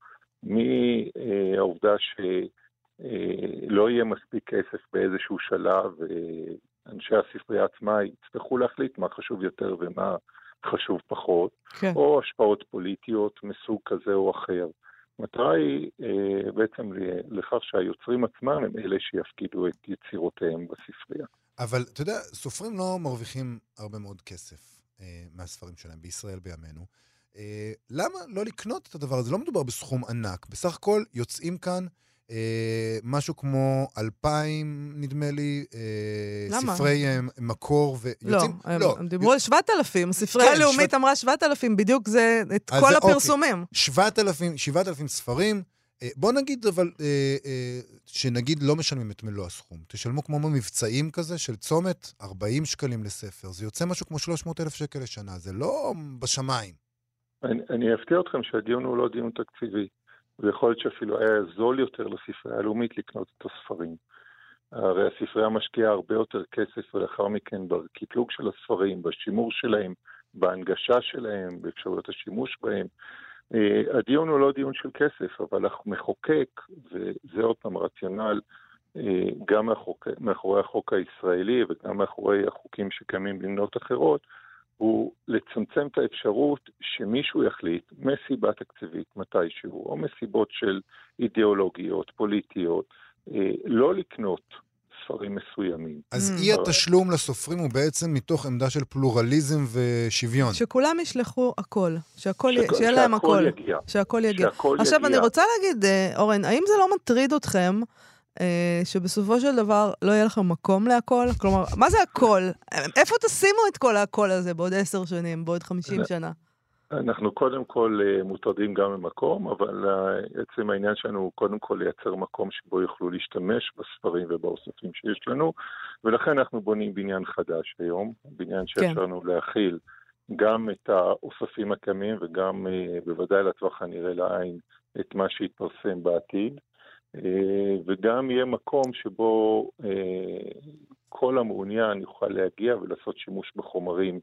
מהעובדה שלא יהיה מספיק כסף באיזשהו שלב, ואנשי הספרייה עצמה יצטרכו להחליט מה חשוב יותר ומה חשוב פחות, כן. או השפעות פוליטיות מסוג כזה או אחר. המטרה היא אה, בעצם לכך שהיוצרים עצמם הם אלה שיפקידו את יצירותיהם בספרייה. אבל אתה יודע, סופרים לא מרוויחים הרבה מאוד כסף אה, מהספרים שלהם בישראל בימינו. אה, למה לא לקנות את הדבר הזה? לא מדובר בסכום ענק. בסך הכל יוצאים כאן אה, משהו כמו אלפיים, נדמה לי, אה, למה? ספרי אה, מקור, לא, ויוצאים... הם, הם דיברו על 7,000, הספרייה כן, הלאומית שבע- אמרה 7,000, בדיוק זה, את כל זה- אוקיי. הפרסומים. 7,000, 7,000 ספרים. אה, בוא נגיד אבל, אה, אה, שנגיד לא משלמים את מלוא הסכום. תשלמו כמו במבצעים כזה של צומת, 40 שקלים לספר. זה יוצא משהו כמו 300,000 שקל לשנה, זה לא בשמיים. אני, אני אפתיע אתכם שהדיון הוא לא דיון תקציבי, ויכול להיות שאפילו היה זול יותר לספרייה הלאומית לקנות את הספרים. הרי הספרייה משקיעה הרבה יותר כסף ולאחר מכן בקטלוג של הספרים, בשימור שלהם, בהנגשה שלהם, באפשרויות השימוש בהם. אה, הדיון הוא לא דיון של כסף, אבל המחוקק, וזה עוד פעם הרציונל, אה, גם מאחורי, מאחורי החוק הישראלי וגם מאחורי החוקים שקיימים במדינות אחרות, הוא לצמצם את האפשרות שמישהו יחליט מסיבה תקציבית מתישהו, או מסיבות של אידיאולוגיות, פוליטיות, אה, לא לקנות ספרים מסוימים. אז Mm. אי התשלום לסופרים הוא בעצם מתוך עמדה של פלורליזם ושוויון. שכולם ישלחו הכל, שהכל, שיהיה להם הכל. יגיע. שהכל יגיע. שהכל עכשיו, יגיע. אני רוצה להגיד, אה, אורן, האם זה לא מטריד אתכם אה, שבסופו של דבר לא יהיה לכם מקום להכל? כלומר, מה זה הכל? איפה תשימו את כל הכל הזה בעוד עשר שנים, בעוד חמישים שנה? אנחנו קודם כל אה, מוטרדים גם במקום, אבל אה, עצם העניין שלנו הוא קודם כל לייצר מקום שבו יוכלו להשתמש בספרים ובאוספים שיש לנו, ולכן אנחנו בונים בניין חדש היום, בניין שיאפשר לנו להכיל גם את האוספים הקיימים וגם אה, בוודאי לטווח הנראה לעין את מה שיתפרסם בעתיד. וגם יהיה מקום שבו כל המעוניין יוכל להגיע ולעשות שימוש בחומרים,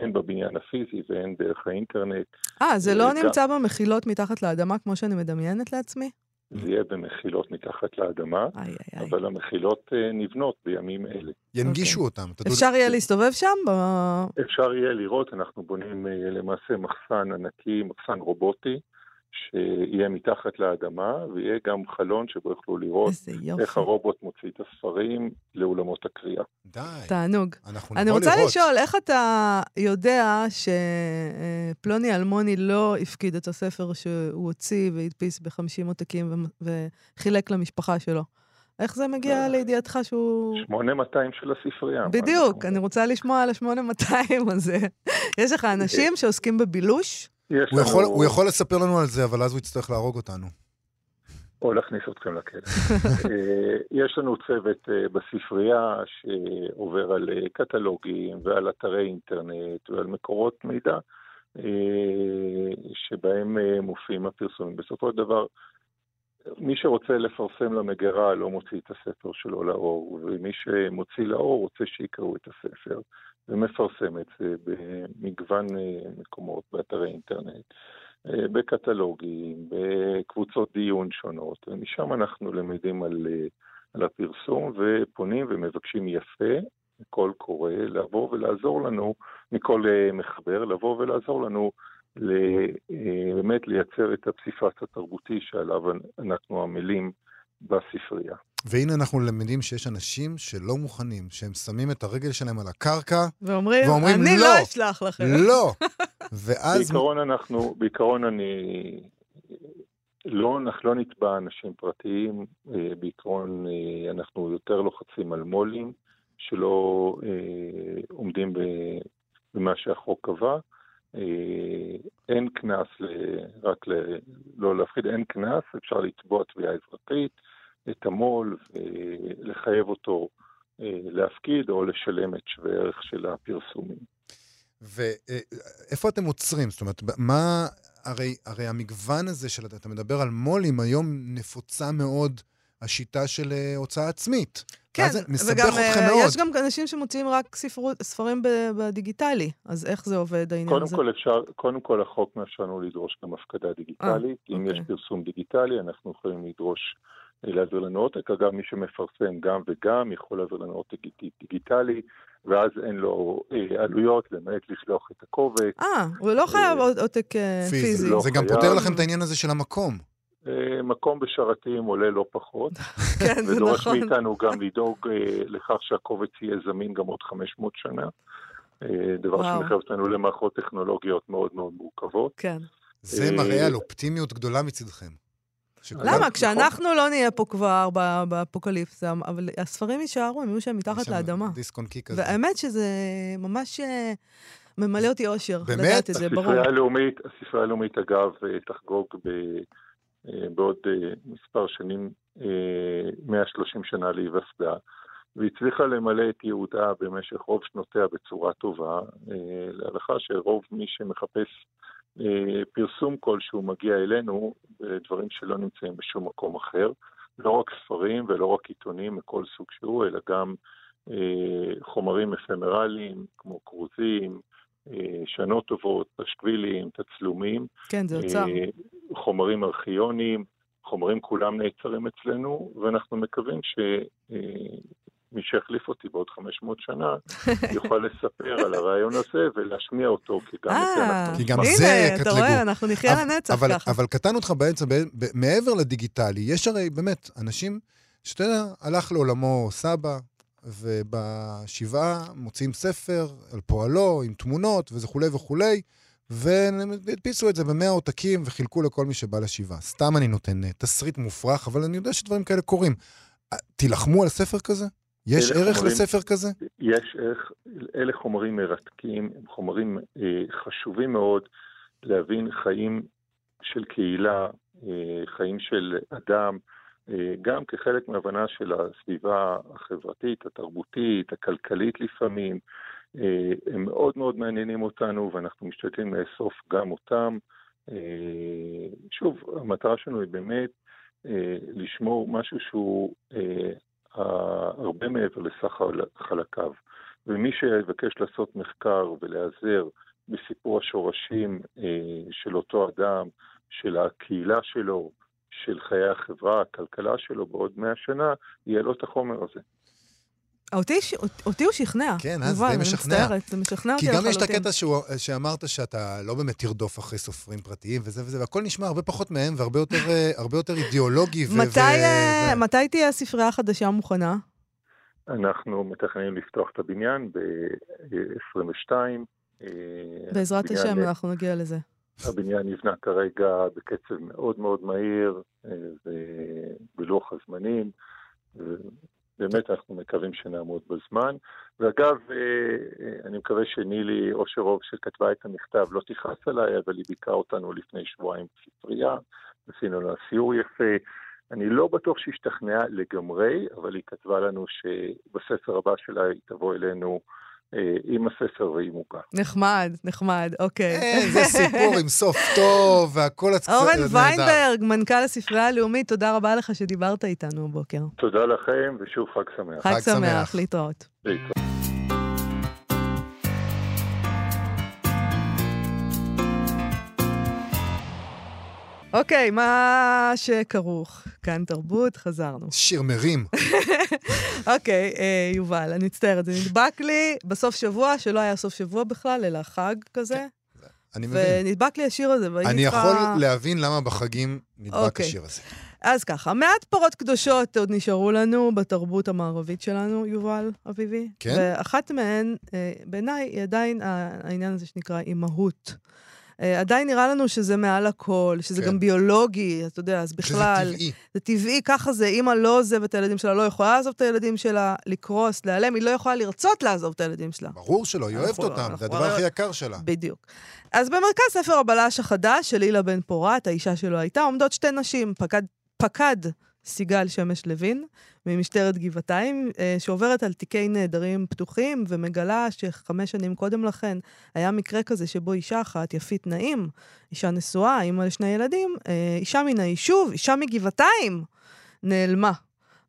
הן בבניין הפיזי והן דרך האינטרנט. אה, זה לא נמצא במחילות מתחת לאדמה כמו שאני מדמיינת לעצמי? זה יהיה במחילות מתחת לאדמה, איי, איי, איי. אבל המחילות אה, נבנות בימים אלה. ינגישו אותם. אתה יודע- אפשר יהיה להסתובב שם? ב- אפשר יהיה לראות, אנחנו בונים אה, למעשה מחסן ענקי, מחסן רובוטי, שיהיה מתחת לאדמה, ויהיה גם חלון שבו יוכלו לראות. איך הרובוט מוציא את הספרים לאולמות הקריאה. די. תענוג. אנחנו אני רוצה לראות. לשאול, איך אתה יודע שפלוני אלמוני לא הפקיד את הספר שהוא הוציא והדפיס ב-50 עותקים וחילק למשפחה שלו? איך זה מגיע אה, לידיעתך שהוא... 8200 של הספרייה. בדיוק, אני רוצה לשמוע על ה-8200 הזה. יש לך אנשים שעוסקים בבילוש? הוא יכול- לנו- הוא יכול לספר לנו על זה, אבל אז הוא יצטרך להרוג אותנו. או להכניס אתכם לכלא. אה, יש לנו צוות אה, בספרייה שעובר על אה, קטלוגים ועל אתרי אינטרנט ועל מקורות מידע שבהם מופיעים הפרסומים. בסופו של דבר, מי שרוצה לפרסם למגירה לא מוציא את הספר שלו לאור, ומי שמוציא לאור רוצה שיקראו את הספר, ומפרסם את זה במגוון אה, מקומות באתרי אינטרנט. אה, בקטלוגים, בקבוצות דיון שונות, ומשם אנחנו למדים על, אה, על הפרסום ופונים ומבקשים יפה, קול קורא, לבוא ולעזור לנו, מכל מחבר, לבוא ולעזור לנו ל, באמת לייצר את הפסיפס התרבותי שעליו אנחנו עמלים בספרייה. והנה אנחנו למדים שיש אנשים שלא מוכנים, שהם שמים את הרגל שלהם על הקרקע, ואומרים, ואומרים, אני "לא, לא אשלח לכם. לא! ואז... בעיקרון אנחנו, בעיקרון אני, לא, אנחנו לא נתבע אנשים פרטיים, אה, בעיקרון אה, אנחנו יותר לוחצים על מו"לים שלא אה, עומדים במה שהחוק קבע. אה, אין קנס, רק ל- לא להפחיד, אין קנס, אפשר לתבוע תביעה אזרחית, את המו"ל ולחייב אותו אה, להפקיד או לשלם את שווה ערך של הפרסומים. ואיפה אתם עוצרים? זאת אומרת, מה... הרי, הרי המגוון הזה של... אתה מדבר על מו"לים, היום נפוצה מאוד השיטה של אה, הוצאה עצמית. כן, זה מסבך וגם אתכם אה, מאוד. יש גם אנשים שמוציאים רק ספרות, ספרים בדיגיטלי, אז איך זה עובד העניין קודם הזה? כל, אפשר, קודם כל החוק מאפשר לנו לדרוש גם הפקדה דיגיטלית. אה, אם אוקיי. יש פרסום דיגיטלי, אנחנו יכולים לדרוש אה, להעביר לנו עותק. אגב, מי שמפרסם גם וגם יכול להעביר לנו עותק דיג- דיגיטלי, ואז אין לו אה, עלויות, למעט לשלוח את הקובץ. אה, הוא לא חייב עוד עותק אה, פיזי. לא זה גם חייב. פותר לכם את העניין הזה של המקום. אה, מקום בשרתים עולה לא פחות, כן, זה ודורש נכון. מאיתנו גם לדאוג אה, לכך שהקובץ יהיה זמין גם עוד 500 שנה. אה, דבר. שמחייב אותנו למערכות טכנולוגיות מאוד מאוד מורכבות. כן. זה אה, מראה על אופטימיות גדולה מצדכם. למה? כשאנחנו לא נהיה פה כבר ב- באפוקליפסה, אבל הספרים יישארו, הם יהיו שם מתחת לאדמה. דיסק און קי כזה. והאמת שזה ממש אה, ממלא אותי אושר. לדעת את זה, ברור. הספרייה הלאומית, הספרייה הלאומית אגב אה, תחגוג ב, אה, בעוד מספר שנים אה, 130 שנה להיווסדה, והצליחה למלא את ייעודה במשך רוב שנותיה בצורה טובה, להלכה שרוב מי שמחפש פרסום כלשהו מגיע אלינו בדברים שלא נמצאים בשום מקום אחר, לא רק ספרים ולא רק עיתונים מכל סוג שהוא, אלא גם אה, חומרים אפמרליים כמו כרוזים, אה, שנות טובות, פשקווילים, תצלומים, כן, זה אוצר. אה, חומרים ארכיוניים, חומרים כולם נעצרים אצלנו, ואנחנו מקווים שמי שיחליף אותי בעוד 500 שנה יוכל לספר על הרעיון הזה ולהשמיע אותו, כי גם את זה אה, אנחנו כי גם. זה הנה, אתה יקטלגו. רואה, אנחנו נחיה לנצח אבל, ככה. אבל קטענו אותך באמצע, מעבר לדיגיטלי, יש הרי באמת אנשים, שאתה יודע, הלך לעולמו סבא, ובשבעה מוציאים ספר על פועלו, עם תמונות וכולי וכולי, והדפיסו את זה במאה עותקים וחילקו לכל מי שבא לשבעה. סתם אני נותן אה, תסריט מופרך, אבל אני יודע שדברים כאלה קורים. אה, תילחמו על ספר כזה? יש ערך חומרים- לספר כזה? יש ערך, אלה חומרים מרתקים, הם חומרים אה, חשובים מאוד להבין חיים של קהילה, אה, חיים של אדם, אה, גם כחלק מהבנה של הסביבה החברתית, התרבותית, הכלכלית לפעמים. אה, הם מאוד מאוד מעניינים אותנו ואנחנו משתדלים לאסוף גם אותם. אה, שוב, המטרה שלנו היא באמת אה, לשמור משהו שהוא אה, הרבה מעבר לסך חל- חלקיו. ומי שיבקש לעשות מחקר ולהיעזר בסיפור השורשים אה, של אותו אדם, של הקהילה שלו, של חיי החברה, הכלכלה שלו בעוד מאה שנה, יהיה לו את החומר הזה. אותי, אותי הוא שכנע. כן, אה, זה די אני משכנע. מצטערת, זה משכנע אותי כי לחלוטין. גם יש את הקטע שהוא- שאמרת שאתה לא באמת תרדוף אחרי סופרים פרטיים וזה וזה, והכל נשמע הרבה פחות מהם והרבה יותר, אה, הרבה יותר אידיאולוגי. ו- מתי, ו- אה, זה. מתי תהיה הספרייה החדשה מוכנה? אנחנו מתכננים לפתוח את הבניין ב-22. בעזרת השם, אנחנו נגיע לזה. הבניין נבנה כרגע בקצב מאוד מאוד מהיר אה, ובלוח הזמנים. ובאמת אנחנו מקווים שנעמוד בזמן. ואגב, אה, אה, אני מקווה שנילי אושרוב שכתבה את המכתב לא תכעס עליי, אבל היא ביקרה אותנו לפני שבועיים בספרייה, עשינו לה סיור יפה. אני לא בטוח שהשתכנעה לגמרי, אבל היא כתבה לנו שבספר הבא שלה היא תבוא אלינו עם הספר ועם עוגה. נחמד, נחמד, אוקיי. אין, זה סיפור עם סוף טוב והכל הצ- אורן נהדר. ויינברג, מנכ"ל הספרייה הלאומית, תודה רבה לך שדיברת איתנו הבוקר. תודה לכם, ושוב חג שמח. חג. שמח, להתראות. להתראות. אוקיי, מה שכרוך. כאן תרבות, חזרנו. שיר מרים. אוקיי, אה, יובל, אני מצטערת, זה נדבק לי בסוף שבוע, שלא היה סוף שבוע בכלל, אלא חג כזה, אני מבין. ונדבק לי השיר הזה, והייתי אני צריכה... יכול להבין למה בחגים נדבק אוקיי. השיר הזה. אז ככה, מעט פרות קדושות עוד נשארו לנו בתרבות המערבית שלנו, יובל אביבי. כן? ואחת מהן, אה, בעיניי, היא עדיין העניין הזה שנקרא אימהות. אה, עדיין נראה לנו שזה מעל הכל, שזה כן. גם ביולוגי, אתה יודע, אז בכלל... שזה טבעי. זה טבעי, ככה זה, אימא לא עוזבת את הילדים שלה, לא יכולה לעזוב את הילדים שלה, לקרוס, להיעלם, היא לא יכולה לרצות לעזוב את הילדים שלה. ברור שלא, היא אוהבת אותם, זה הדבר הכי יקר שלה. בדיוק. אז במרכז ספר הבלש החדש של הילה בן פורת, האישה שלו הייתה, עומדות שתי נשים, פקד, פקד סיגל שמש לוין, ממשטרת גבעתיים, אה, שעוברת על תיקי נעדרים פתוחים, ומגלה שחמש שנים קודם לכן היה מקרה כזה שבו אישה אחת, יפית נעים, אישה נשואה, אימא לשני ילדים, אה, אישה מן היישוב, אישה מגבעתיים, נעלמה.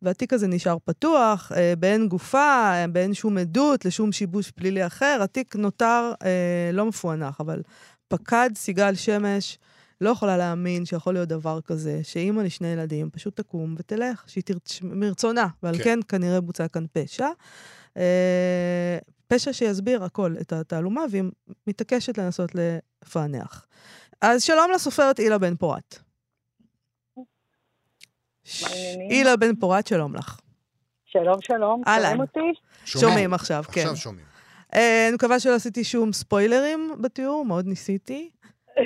והתיק הזה נשאר פתוח, אה, באין גופה, אה, באין שום עדות לשום שיבוש פלילי אחר. התיק נותר אה, לא מפוענח, אבל פקד סיגל שמש לא יכולה להאמין שיכול להיות דבר כזה, שאימא לשני ילדים פשוט תקום ותלך, שהיא תרצ... מרצונה, ועל כן. כן. כנראה בוצע כאן פשע. אה, פשע שיסביר הכל, את התעלומה, והיא מתעקשת לנסות לפענח. אז שלום לסופרת הילה בן פורת. הילה בן פורת, שלום לך. שלום, שלום. אהלן. שומעים אותי? שומעים עכשיו, כן. עכשיו שומעים. אה, אני מקווה שלא עשיתי שום ספוילרים בתיאור, מאוד ניסיתי.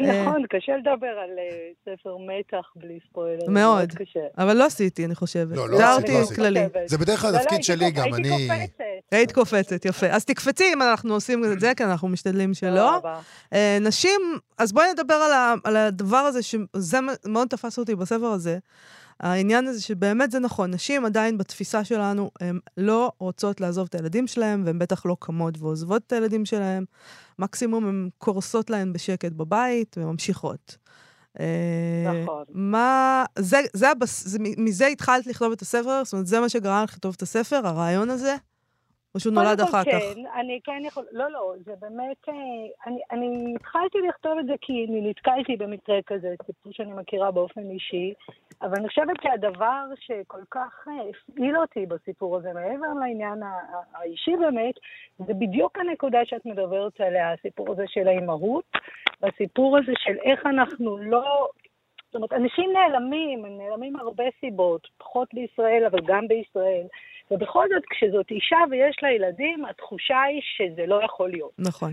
נכון, קשה לדבר על אה, ספר מתח בלי ספוילר. מאוד. אבל לא עשיתי, אני חושבת. לא, לא לא עשית. כללי. זה בדרך כלל לא, לא, התפקיד שלי גם, אני... הייתי קופצת. היית קופצת, יפה. אז תקפצי אם אנחנו עושים את זה, כי אנחנו משתדלים שלא. אה, נשים, אז בואי נדבר על, הדבר הזה, שזה מאוד תפס אותי בספר הזה. העניין הזה שבאמת זה נכון, נשים עדיין בתפיסה שלנו, הן לא רוצות לעזוב את הילדים שלהם, והן בטח לא קמות ועוזבות את הילדים שלהם. מקסימום הן קורסות להן בשקט בבית וממשיכות. אה, נכון. מה, זה, זה, הבס, זה, מזה התחלת לכתוב את הספר? זאת אומרת, זה מה שגרם לך לכתוב את הספר, הרעיון הזה? או שהוא נולד אחר כך? כן, אני כן יכול... לא, לא, זה באמת... אה, אני, אני התחלתי לכתוב את זה כי אני נתקלתי במקרה כזה, סיפור שאני מכירה באופן אישי, אבל אני חושבת שהדבר שכל כך אה, הפעיל אותי בסיפור הזה, מעבר לעניין האישי באמת, זה בדיוק הנקודה שאת מדברת עליה, הסיפור הזה של האימהות, והסיפור הזה של איך אנחנו לא... זאת אומרת, אנשים נעלמים, הם נעלמים מהרבה סיבות, פחות בישראל, אבל גם בישראל. ובכל זאת, כשזאת אישה ויש לה ילדים, התחושה היא שזה לא יכול להיות. נכון.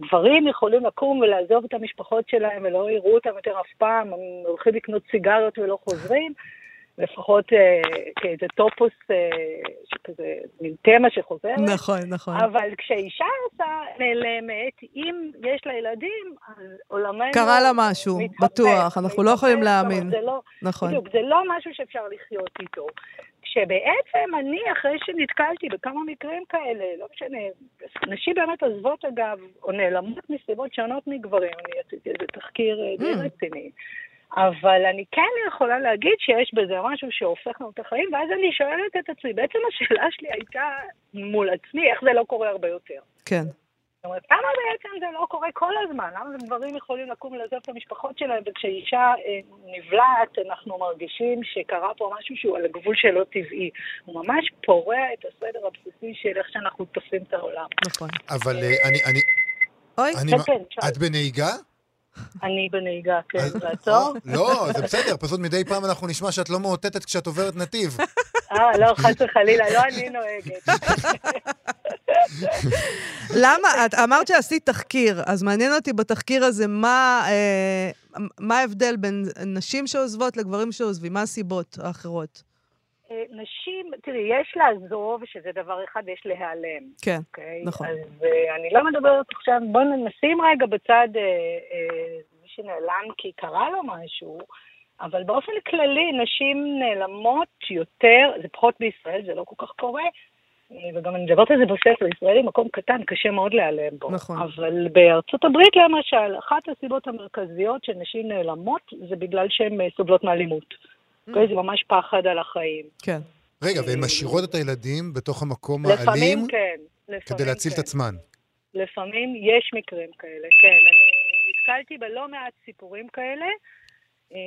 גברים יכולים לקום ולעזוב את המשפחות שלהם ולא יראו אותם יותר אף פעם, הם הולכים לקנות סיגריות ולא חוזרים, לפחות אה, כאיזה טופוס, אה, שכזה, מין תמה שחוזרת. נכון, נכון. אבל כשאישה עושה נעלמת, אם יש לה ילדים, אז עולמנו... קרה לה משהו, מתהפך, בטוח, אנחנו לא יכולים להאמין. זה לא, נכון. בדיוק, זה לא משהו שאפשר לחיות איתו. כשבעצם אני, אחרי שנתקלתי בכמה מקרים כאלה, לא משנה, נשים באמת עוזבות אגב, או נעלמות מסיבות שונות מגברים, אני עשיתי איזה תחקיר אה, די Mm. רציני. אבל אני כן יכולה להגיד שיש בזה משהו שהופך לנו את החיים, ואז אני שואלת את עצמי, בעצם השאלה שלי הייתה מול עצמי, איך זה לא קורה הרבה יותר. כן. זאת אומרת, למה בעצם זה לא קורה כל הזמן? למה גברים יכולים לקום ולעזוב את המשפחות שלהם, וכשאישה אה, נבלעת, אנחנו מרגישים שקרה פה משהו שהוא על הגבול שלא טבעי. הוא ממש פורע את הסדר הבסיסי של איך שאנחנו תופסים את העולם. נכון. אבל אה, אני... אני- אוי, כן, כן, שאל. את בנהיגה? אני בנהיגה, כן, לעצור? אה, לא, זה בסדר, פשוט מדי פעם אנחנו נשמע שאת לא מאותתת כשאת עוברת נתיב. אה, לא, חס וחלילה, לא אני נוהגת. למה? את אמרת שעשית תחקיר, אז מעניין אותי בתחקיר הזה מה, אה, מה ההבדל בין נשים שעוזבות לגברים שעוזבים, מה הסיבות האחרות? אה, נשים, תראי, יש לעזוב, שזה דבר אחד, ויש להיעלם. כן, אוקיי? נכון. אז אה, אני לא מדברת עכשיו, בואו נשים רגע בצד אה, אה, מי שנעלם כי קרה לו משהו, אבל באופן כללי נשים נעלמות יותר, זה פחות בישראל, זה לא כל כך קורה, וגם אני מדברת על זה בספר, ישראל היא מקום קטן, קשה מאוד להיעלם בו. נכון. אבל בארצות הברית למשל, אחת הסיבות המרכזיות של נשים נעלמות זה בגלל שהן סובלות מאלימות. אוקיי? זה ממש פחד על החיים. כן. רגע, והן משאירות את הילדים בתוך המקום האלים לפעמים כן. לפעמים כדי להציל את כן. עצמן. לפעמים יש מקרים כאלה, כן. אני נתקלתי בלא מעט סיפורים כאלה, אה,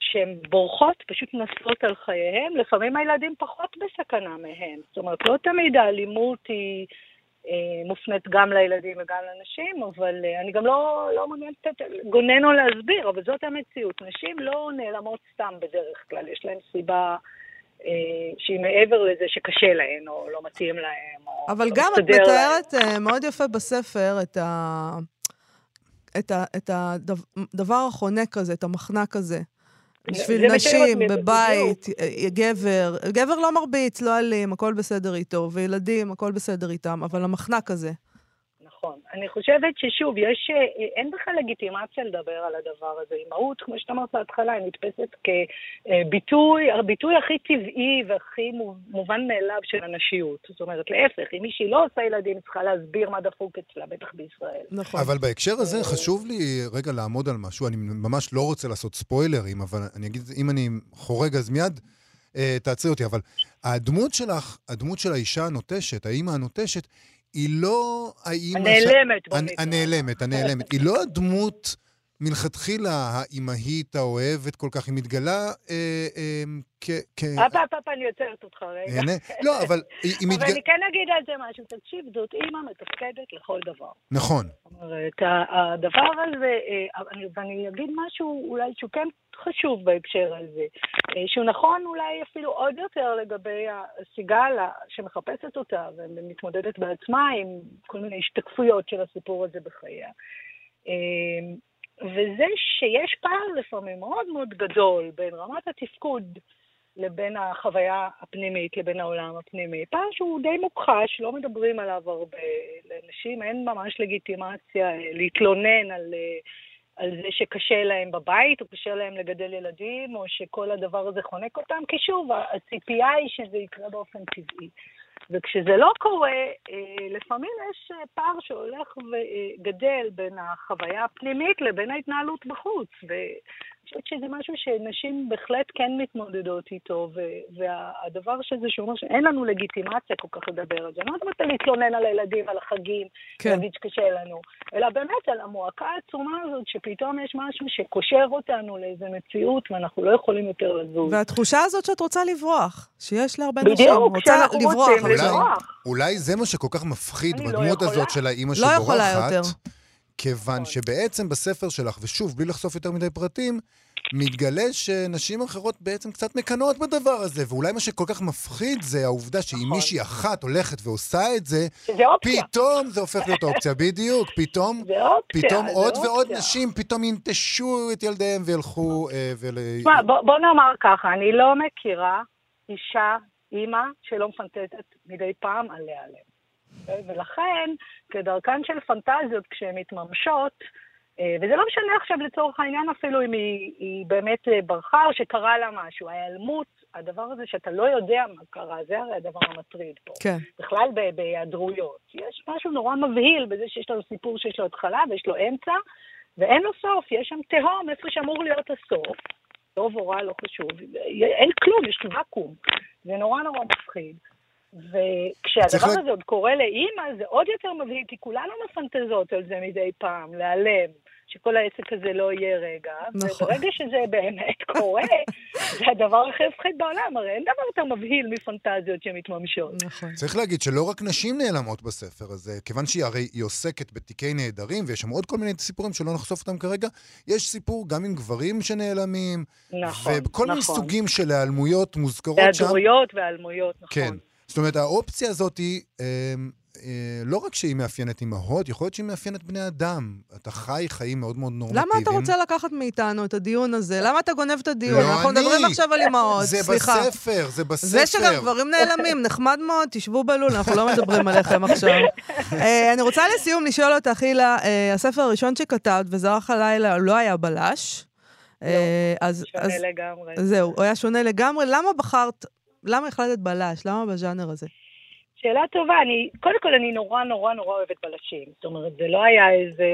שהן בורחות, פשוט נסות על חייהם. לפעמים הילדים פחות בסכנה מהם. זאת אומרת, לא תמיד האלימות היא מופנית גם לילדים וגם לנשים, אבל אה, אני גם לא, לא מעוניינת לתת- גונן או להסביר, אבל זאת המציאות. נשים לא נעלמות סתם בדרך כלל, יש להן סיבה... אה, שהיא מעבר לזה שקשה להן, או לא מתאים להן, או אבל לא גם את להן. מתארת אה, מאוד יפה בספר את ה... את ה- את הדבר החונק הזה, את המחנק הזה. בשביל נשים, בבית, אה, גבר, גבר לא מרביץ, לא אלים, הכל בסדר איתו, וילדים, הכל בסדר איתם, אבל המחנק הזה. נכון. אני חושבת ששוב, יש, אה, אין בכלל לגיטימציה לדבר על הדבר הזה. אימהות, כמו שאתה אמרת בהתחלה, היא נתפסת כביטוי, הביטוי הכי טבעי והכי מו- מובן מאליו של הנשיות. זאת אומרת, להפך, אם מישהי לא עושה ילדים, היא צריכה להסביר מה דפוק אצלה, בטח בישראל. נכון. אבל בהקשר הזה חשוב לי רגע לעמוד על משהו, אני ממש לא רוצה לעשות ספוילרים, אבל אני אגיד, אם אני חורג אז מיד אה, תעצרי אותי, אבל הדמות שלך, הדמות של האישה הנוטשת, האימא הנוטשת, היא לא. הנעלמת, בוא נקרא. הנעלמת, הנעלמת. היא לא הדמות מלכתחילה האימהית האוהבת כל כך, היא מתגלה אה, אה, כ... כ- הפה, הפה, הפה, אני עוצרת אותך רגע. נהנה. לא, אבל היא היא אבל מתגלה... אני כן אגיד על זה משהו. תקשיב, זאת אימא מתפקדת לכל דבר. נכון. זאת אומרת, הדבר הזה, אה, אני- ואני אגיד משהו אולי שהוא כן חשוב בהקשר הזה, שהוא נכון אולי אפילו עוד יותר לגבי הסיגל שמחפשת אותה ומתמודדת בעצמה עם כל מיני השתקפויות של הסיפור הזה בחייה. וזה שיש פער לפעמים מאוד מאוד גדול בין רמת התפקוד לבין החוויה הפנימית, לבין העולם הפנימי. פער שהוא די מוכחש, לא מדברים עליו הרבה. לנשים אין ממש לגיטימציה אה, להתלונן על, אה, על זה שקשה להם בבית, או קשה להם לגדל ילדים, או שכל הדבר הזה חונק אותם, כי שוב, הציפייה היא שזה יקרה באופן טבעי. וכשזה לא קורה, אה, לפעמים יש אה, פער שהולך וגדל בין החוויה הפנימית לבין ההתנהלות בחוץ. חושבת שזה משהו שנשים בהחלט כן מתמודדות איתו, ו- והדבר שזה שהוא אומר שאין לנו לגיטימציה כל כך לדבר על זה. אני לא על להתלונן על הילדים, על החגים, כן. להגיד שקשה לנו, אלא באמת על המועקה העצומה הזאת, שפתאום יש משהו שקושר אותנו לאיזה מציאות ואנחנו לא יכולים יותר לזוז. והתחושה הזאת שאת רוצה לברוח, שיש להרבה נשים, בדיוק, רוצה שאנחנו לברוח רוצים. לברוח. אולי זה מה שכל כך מפחיד לא בדמות יכולה. הזאת של האימא לא יכולה שבורחת, יותר. כיוון נכון. שבעצם בספר שלך, ושוב, בלי לחשוף יותר מדי פרטים, מתגלה שנשים אחרות בעצם קצת מקנאות בדבר הזה, ואולי מה שכל כך מפחיד זה העובדה שאם נכון. מישהי אחת הולכת ועושה את זה, אופציה. פתאום זה הופך להיות אופציה, בדיוק, פתאום, זה אופציה, פתאום זה עוד ועוד אופציה. נשים פתאום ינטשו את ילדיהם וילכו אה, ול... תשמע, בוא, בוא נאמר ככה, אני לא מכירה אישה, אימא, שלא מפנטטת מדי פעם על להיעלם. ולכן, כדרכן של פנטזיות, כשהן מתממשות, אה, וזה לא משנה עכשיו לצורך העניין אפילו אם היא, היא באמת אה, ברחה או שקרה לה משהו. ההיעלמות, הדבר הזה שאתה לא יודע מה קרה, זה הרי הדבר המטריד פה. כן. בכלל בהיעדרויות. יש משהו נורא מבהיל בזה שיש לנו סיפור שיש לו התחלה ויש לו אמצע, ואין לו סוף, יש שם תהום איפה שאמור להיות הסוף. טוב או רע, לא חשוב. אין כלום, יש ואקום. זה נורא נורא מפחיד. וכשהדבר צריך לה- הזה עוד קורה לאימא, זה עוד יותר מבהיל, כי כולנו מפנטזות על זה מדי פעם, להיעלם, שכל העסק הזה לא יהיה רגע. נכון. וברגע שזה באמת קורה, זה הדבר הכי מפחיד בעולם, הרי אין דבר יותר מבהיל מפנטזיות שמתממשות. נכון. צריך להגיד שלא רק נשים נעלמות בספר הזה, כיוון שהיא הרי היא עוסקת בתיקי נעדרים, ויש שם עוד כל מיני סיפורים שלא נחשוף אותם כרגע, יש סיפור גם עם גברים שנעלמים, נכון, וכל מיני נכון. סוגים של היעלמויות מוזכרות שם. היעדרויות והיעלמויות, נכון. כן. זאת אומרת, האופציה הזאת היא, אה, אה, לא רק שהיא מאפיינת אימהות, יכול להיות שהיא מאפיינת בני אדם. אתה חי חיים מאוד מאוד נורמטיביים. למה אתה רוצה לקחת מאיתנו את הדיון הזה? למה אתה גונב את הדיון? לא אנחנו אני. מדברים עכשיו על אימהות, זה סליחה. בספר, זה בספר. זה שגם גברים נעלמים, נחמד מאוד, תשבו בלול, אנחנו לא מדברים עליכם עכשיו. אה, אני רוצה לסיום לשאול אותך, הילה, אה, הספר הראשון שכתבת, וזרח הלילה, לא היה בלש. אה, אז אז- שונה לגמרי. זהו, הוא היה שונה לגמרי. למה בחרת, למה החלטת בלש? למה בז'אנר הזה? שאלה טובה, אני, קודם כל אני נורא נורא נורא אוהבת בלשים. זאת אומרת, זה לא היה איזה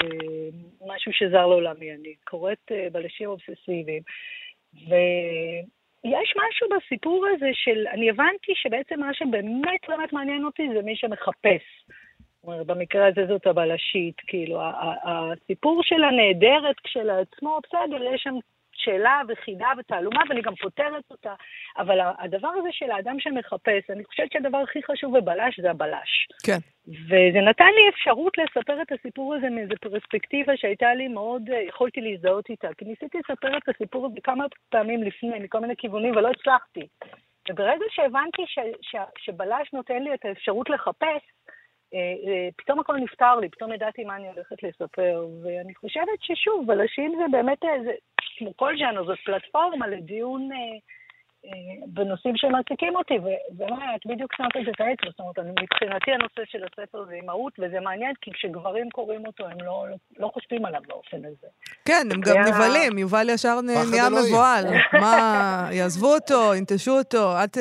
אה, משהו שזר לעולמי, אני קוראת אה, בלשים אובססיביים. ויש משהו בסיפור הזה של, אני הבנתי שבעצם מה שבאמת באמת מעניין אותי זה מי שמחפש. זאת אומרת, במקרה הזה זאת הבלשית, כאילו, הסיפור של הנעדרת כשלעצמו, בסדר, יש שם שאלה וחידה ותעלומה, ואני גם פותרת אותה, אבל הדבר הזה של האדם שמחפש, אני חושבת שהדבר הכי חשוב בבלש זה הבלש. כן. וזה נתן לי אפשרות לספר את הסיפור הזה מאיזו פרספקטיבה שהייתה לי מאוד, אה, יכולתי להזדהות איתה. כי ניסיתי לספר את הסיפור הזה כמה פעמים לפני, מכל מיני כיוונים, ולא הצלחתי. וברגע שהבנתי ש, ש, שבלש נותן לי את האפשרות לחפש, אה, אה, פתאום הכל נפתר לי, פתאום ידעתי מה אני הולכת לספר. ואני חושבת ששוב, בלשים זה באמת, זה, כמו כל ז'אנר, זאת פלטפורמה לדיון אה, אה, בנושאים שמעסיקים אותי, ו- ומה, את בדיוק שמת את זה את האצבע, זאת אומרת, אני- מבחינתי הנושא של הספר זה אימהות, וזה מעניין, כי כשגברים קוראים אותו, הם לא, לא, לא חושבים עליו באופן הזה. כן, הם גם היה- נבהלים, יובל ישר נהיה. מבוהל. מה, יעזבו אותו, ינטשו אותו, אל ת-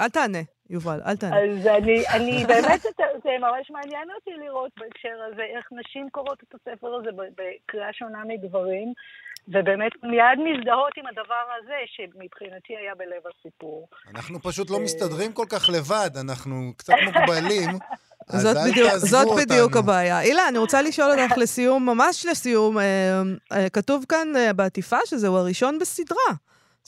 אל תענה, יובל, אל תענה. אז אני, אני באמת, זה, זה ממש מעניין אותי לראות בהקשר הזה, איך נשים קוראות את הספר הזה בקריאה שונה מגברים, ובאמת מיד מזדהות עם הדבר הזה, שמבחינתי היה בלב הסיפור. אנחנו פשוט לא מסתדרים כל כך לבד, אנחנו קצת מוגבלים. זאת בדיוק, זאת בדיוק. הבעיה. הילה, אני רוצה לשאול אותך לסיום, ממש לסיום, אה, אה, כתוב כאן אה, בעטיפה שזהו הראשון בסדרה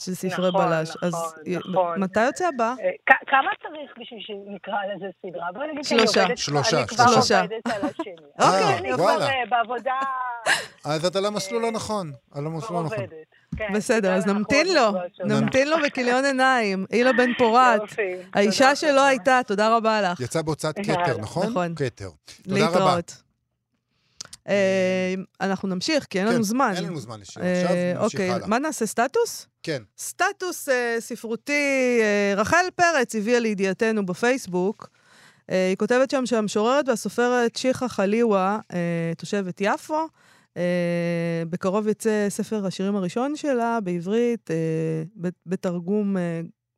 של ספרי נכון, בלש. נכון, אז אה, נכון. מתי יוצא הבא? אה, כ- כמה צריך בשביל שנקרא לזה סדרה? בואי נגיד שאני שלושה. עובדת, שלושה, אני כבר שלושה. עובדת על השני. אוקיי, אני. כבר. אה, בעבודה אז אתה על המסלול אה, הנכון, על המסלול הנכון. כן, בסדר, אז נמתין לו. נמתין לו בכיליון עיניים. הילה בן פורת, האישה שלו. הייתה, תודה רבה לך. יצא בהוצאת. כתר, נכון? נכון. כתר. תודה רבה. להתראות. אה, אנחנו נמשיך, כי אין כן, לנו זמן. אין לנו זמן לשיר אה, עכשיו, נמשיך אוקיי, הלאה. מה נעשה? סטטוס? כן. סטטוס אה, ספרותי, רחל פרץ הביאה לידיעתנו בפייסבוק. היא כותבת שם שהמשוררת והסופרת שיחה חליווה, תושבת יפו, בקרוב יצא ספר השירים הראשון שלה בעברית, בתרגום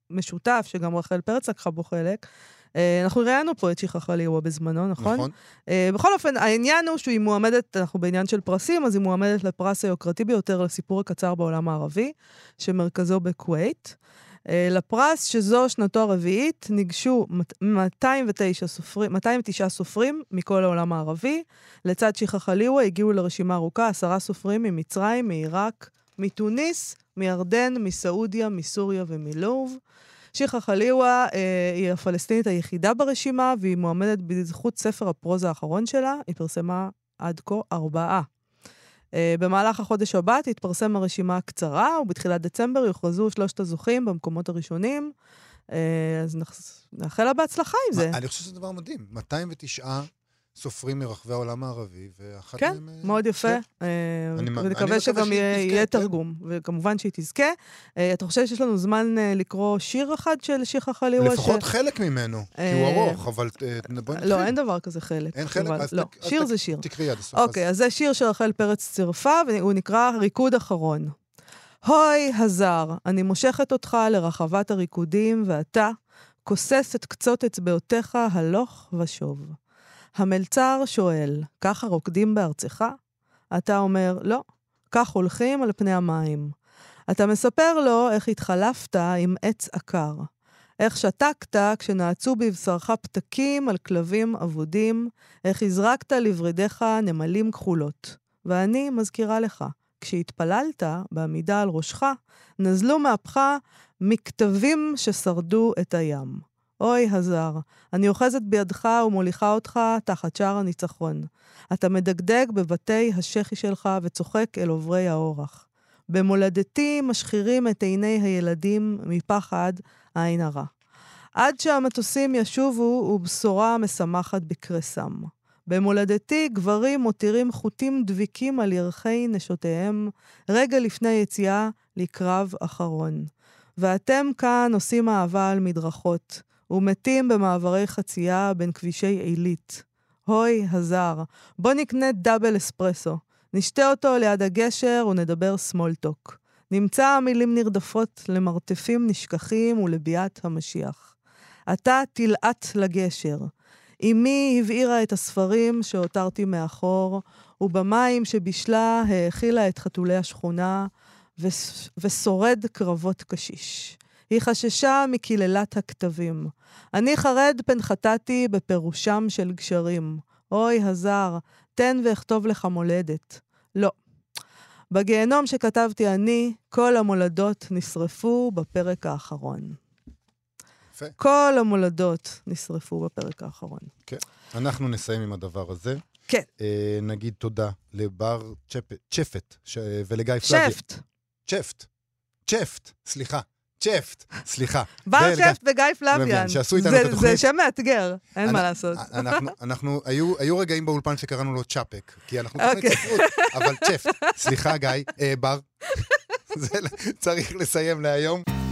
משותף, שגם רחל פרץ לקחה בו חלק. אה, אנחנו ראיינו פה את שיחה חליווה בזמנו, נכון? נכון. אה, בכל אופן, העניין הוא שהיא מועמדת, אנחנו בעניין של פרסים, אז היא מועמדת לפרס היוקרתי ביותר לסיפור הקצר בעולם הערבי, שמרכזו בכווית. אה, לפרס, שזו שנתו הרביעית, ניגשו מת- 209 סופרים, 209 סופרים מכל העולם הערבי. לצד שיחה חליווה הגיעו לרשימה ארוכה עשרה סופרים ממצרים, מעיראק, מתוניס, מירדן, מסעודיה, מסוריה ומלוב. שיחה חליווה אה, היא הפלסטינית היחידה ברשימה, והיא מועמדת בזכות ספר הפרוזה האחרון שלה. היא פרסמה עד כה ארבעה. אה, במהלך החודש הבא תתפרסם הרשימה הקצרה, ובתחילת דצמבר יוכרזו שלושת הזוכים במקומות הראשונים. אה, אז נאחל לה בהצלחה עם זה. אני חושב שזה דבר מדהים. 209 סופרים מרחבי העולם הערבי, ואחת כן, מהם... אה, מאוד יפה. כן. אה, אני ונקווה מקווה שגם יהיה תזכה, יהיה כן. תרגום, וכמובן שהיא תזכה. אה, אתה חושב שיש לנו זמן אה, לקרוא שיר אחד של שיחה חליווה? לפחות חלק ממנו, כי הוא ארוך, אבל אה, בואי נתחיל. לא, אין דבר כזה חלק. אין חלק? אבל- אז לא, שיר זה שיר. תקראי עד הסוף. אוקיי, אז זה שיר שרחל פרץ צירפה, והוא נקרא ריקוד אחרון. הוי, הזר, אני מושכת אותך לרחבת הריקודים, ואתה כוסס את קצות אצבעותיך הלוך ושוב. המלצר שואל, ככה רוקדים בארצך? אתה אומר, לא, כך הולכים על פני המים. אתה מספר לו איך התחלפת עם עץ עקר. איך שתקת כשנעצו בבשרך פתקים על כלבים אבודים, איך הזרקת לוורידיך נמלים כחולות. ואני מזכירה לך, כשהתפללת, בעמידה על ראשך, נזלו מאפך מכתבים ששרדו את הים. אוי, הזר, אני אוחזת בידך ומוליכה אותך תחת שער הניצחון. אתה מדגדג בבתי השחי שלך וצוחק אל עוברי האורח. במולדתי משחירים את עיני הילדים מפחד עין הרע. עד שהמטוסים ישובו ובשורה משמחת בקרסם. במולדתי גברים מותירים חוטים דביקים על ירחי נשותיהם רגע לפני יציאה לקרב אחרון. ואתם כאן עושים אהבה על מדרכות, ומתים במעברי חצייה בין כבישי עילית. הוי, הזר, בוא נקנה דאבל אספרסו. נשתה אותו ליד הגשר ונדבר סמולטוק. נמצא מילים נרדפות למרתפים נשכחים ולביאת המשיח. אתה תלעט לגשר. אמי הבעירה את הספרים שהותרתי מאחור, ובמים שבישלה האכילה את חתולי השכונה. ושורד קרבות קשיש. היא חששה מקללת הכתבים. אני חרד פן חטאתי בפירושם של גשרים. אוי, הזר, תן ואכתוב לך מולדת. לא. בגיהנום שכתבתי אני, כל המולדות נשרפו בפרק האחרון. יפה. כל המולדות נשרפו בפרק האחרון. כן. אנחנו נסיים עם הדבר הזה. כן. אה, נגיד תודה לבר צ'פ- צ'פט ש... ולגיא פלאבי. שפט. צ'פט. צ'פט, סליחה. צ'פט, סליחה. בר שפט וגיא פלביאן. שעשו איתנו את התוכנית. זה שם מאתגר, אין מה לעשות. אנחנו, היו, היו רגעים באולפן שקראנו לו צ'אפק, כי אנחנו תוכנית אוקיי. ספרות, אבל צ'פט. סליחה, גיא, אה, בר. זה צריך לסיים להיום.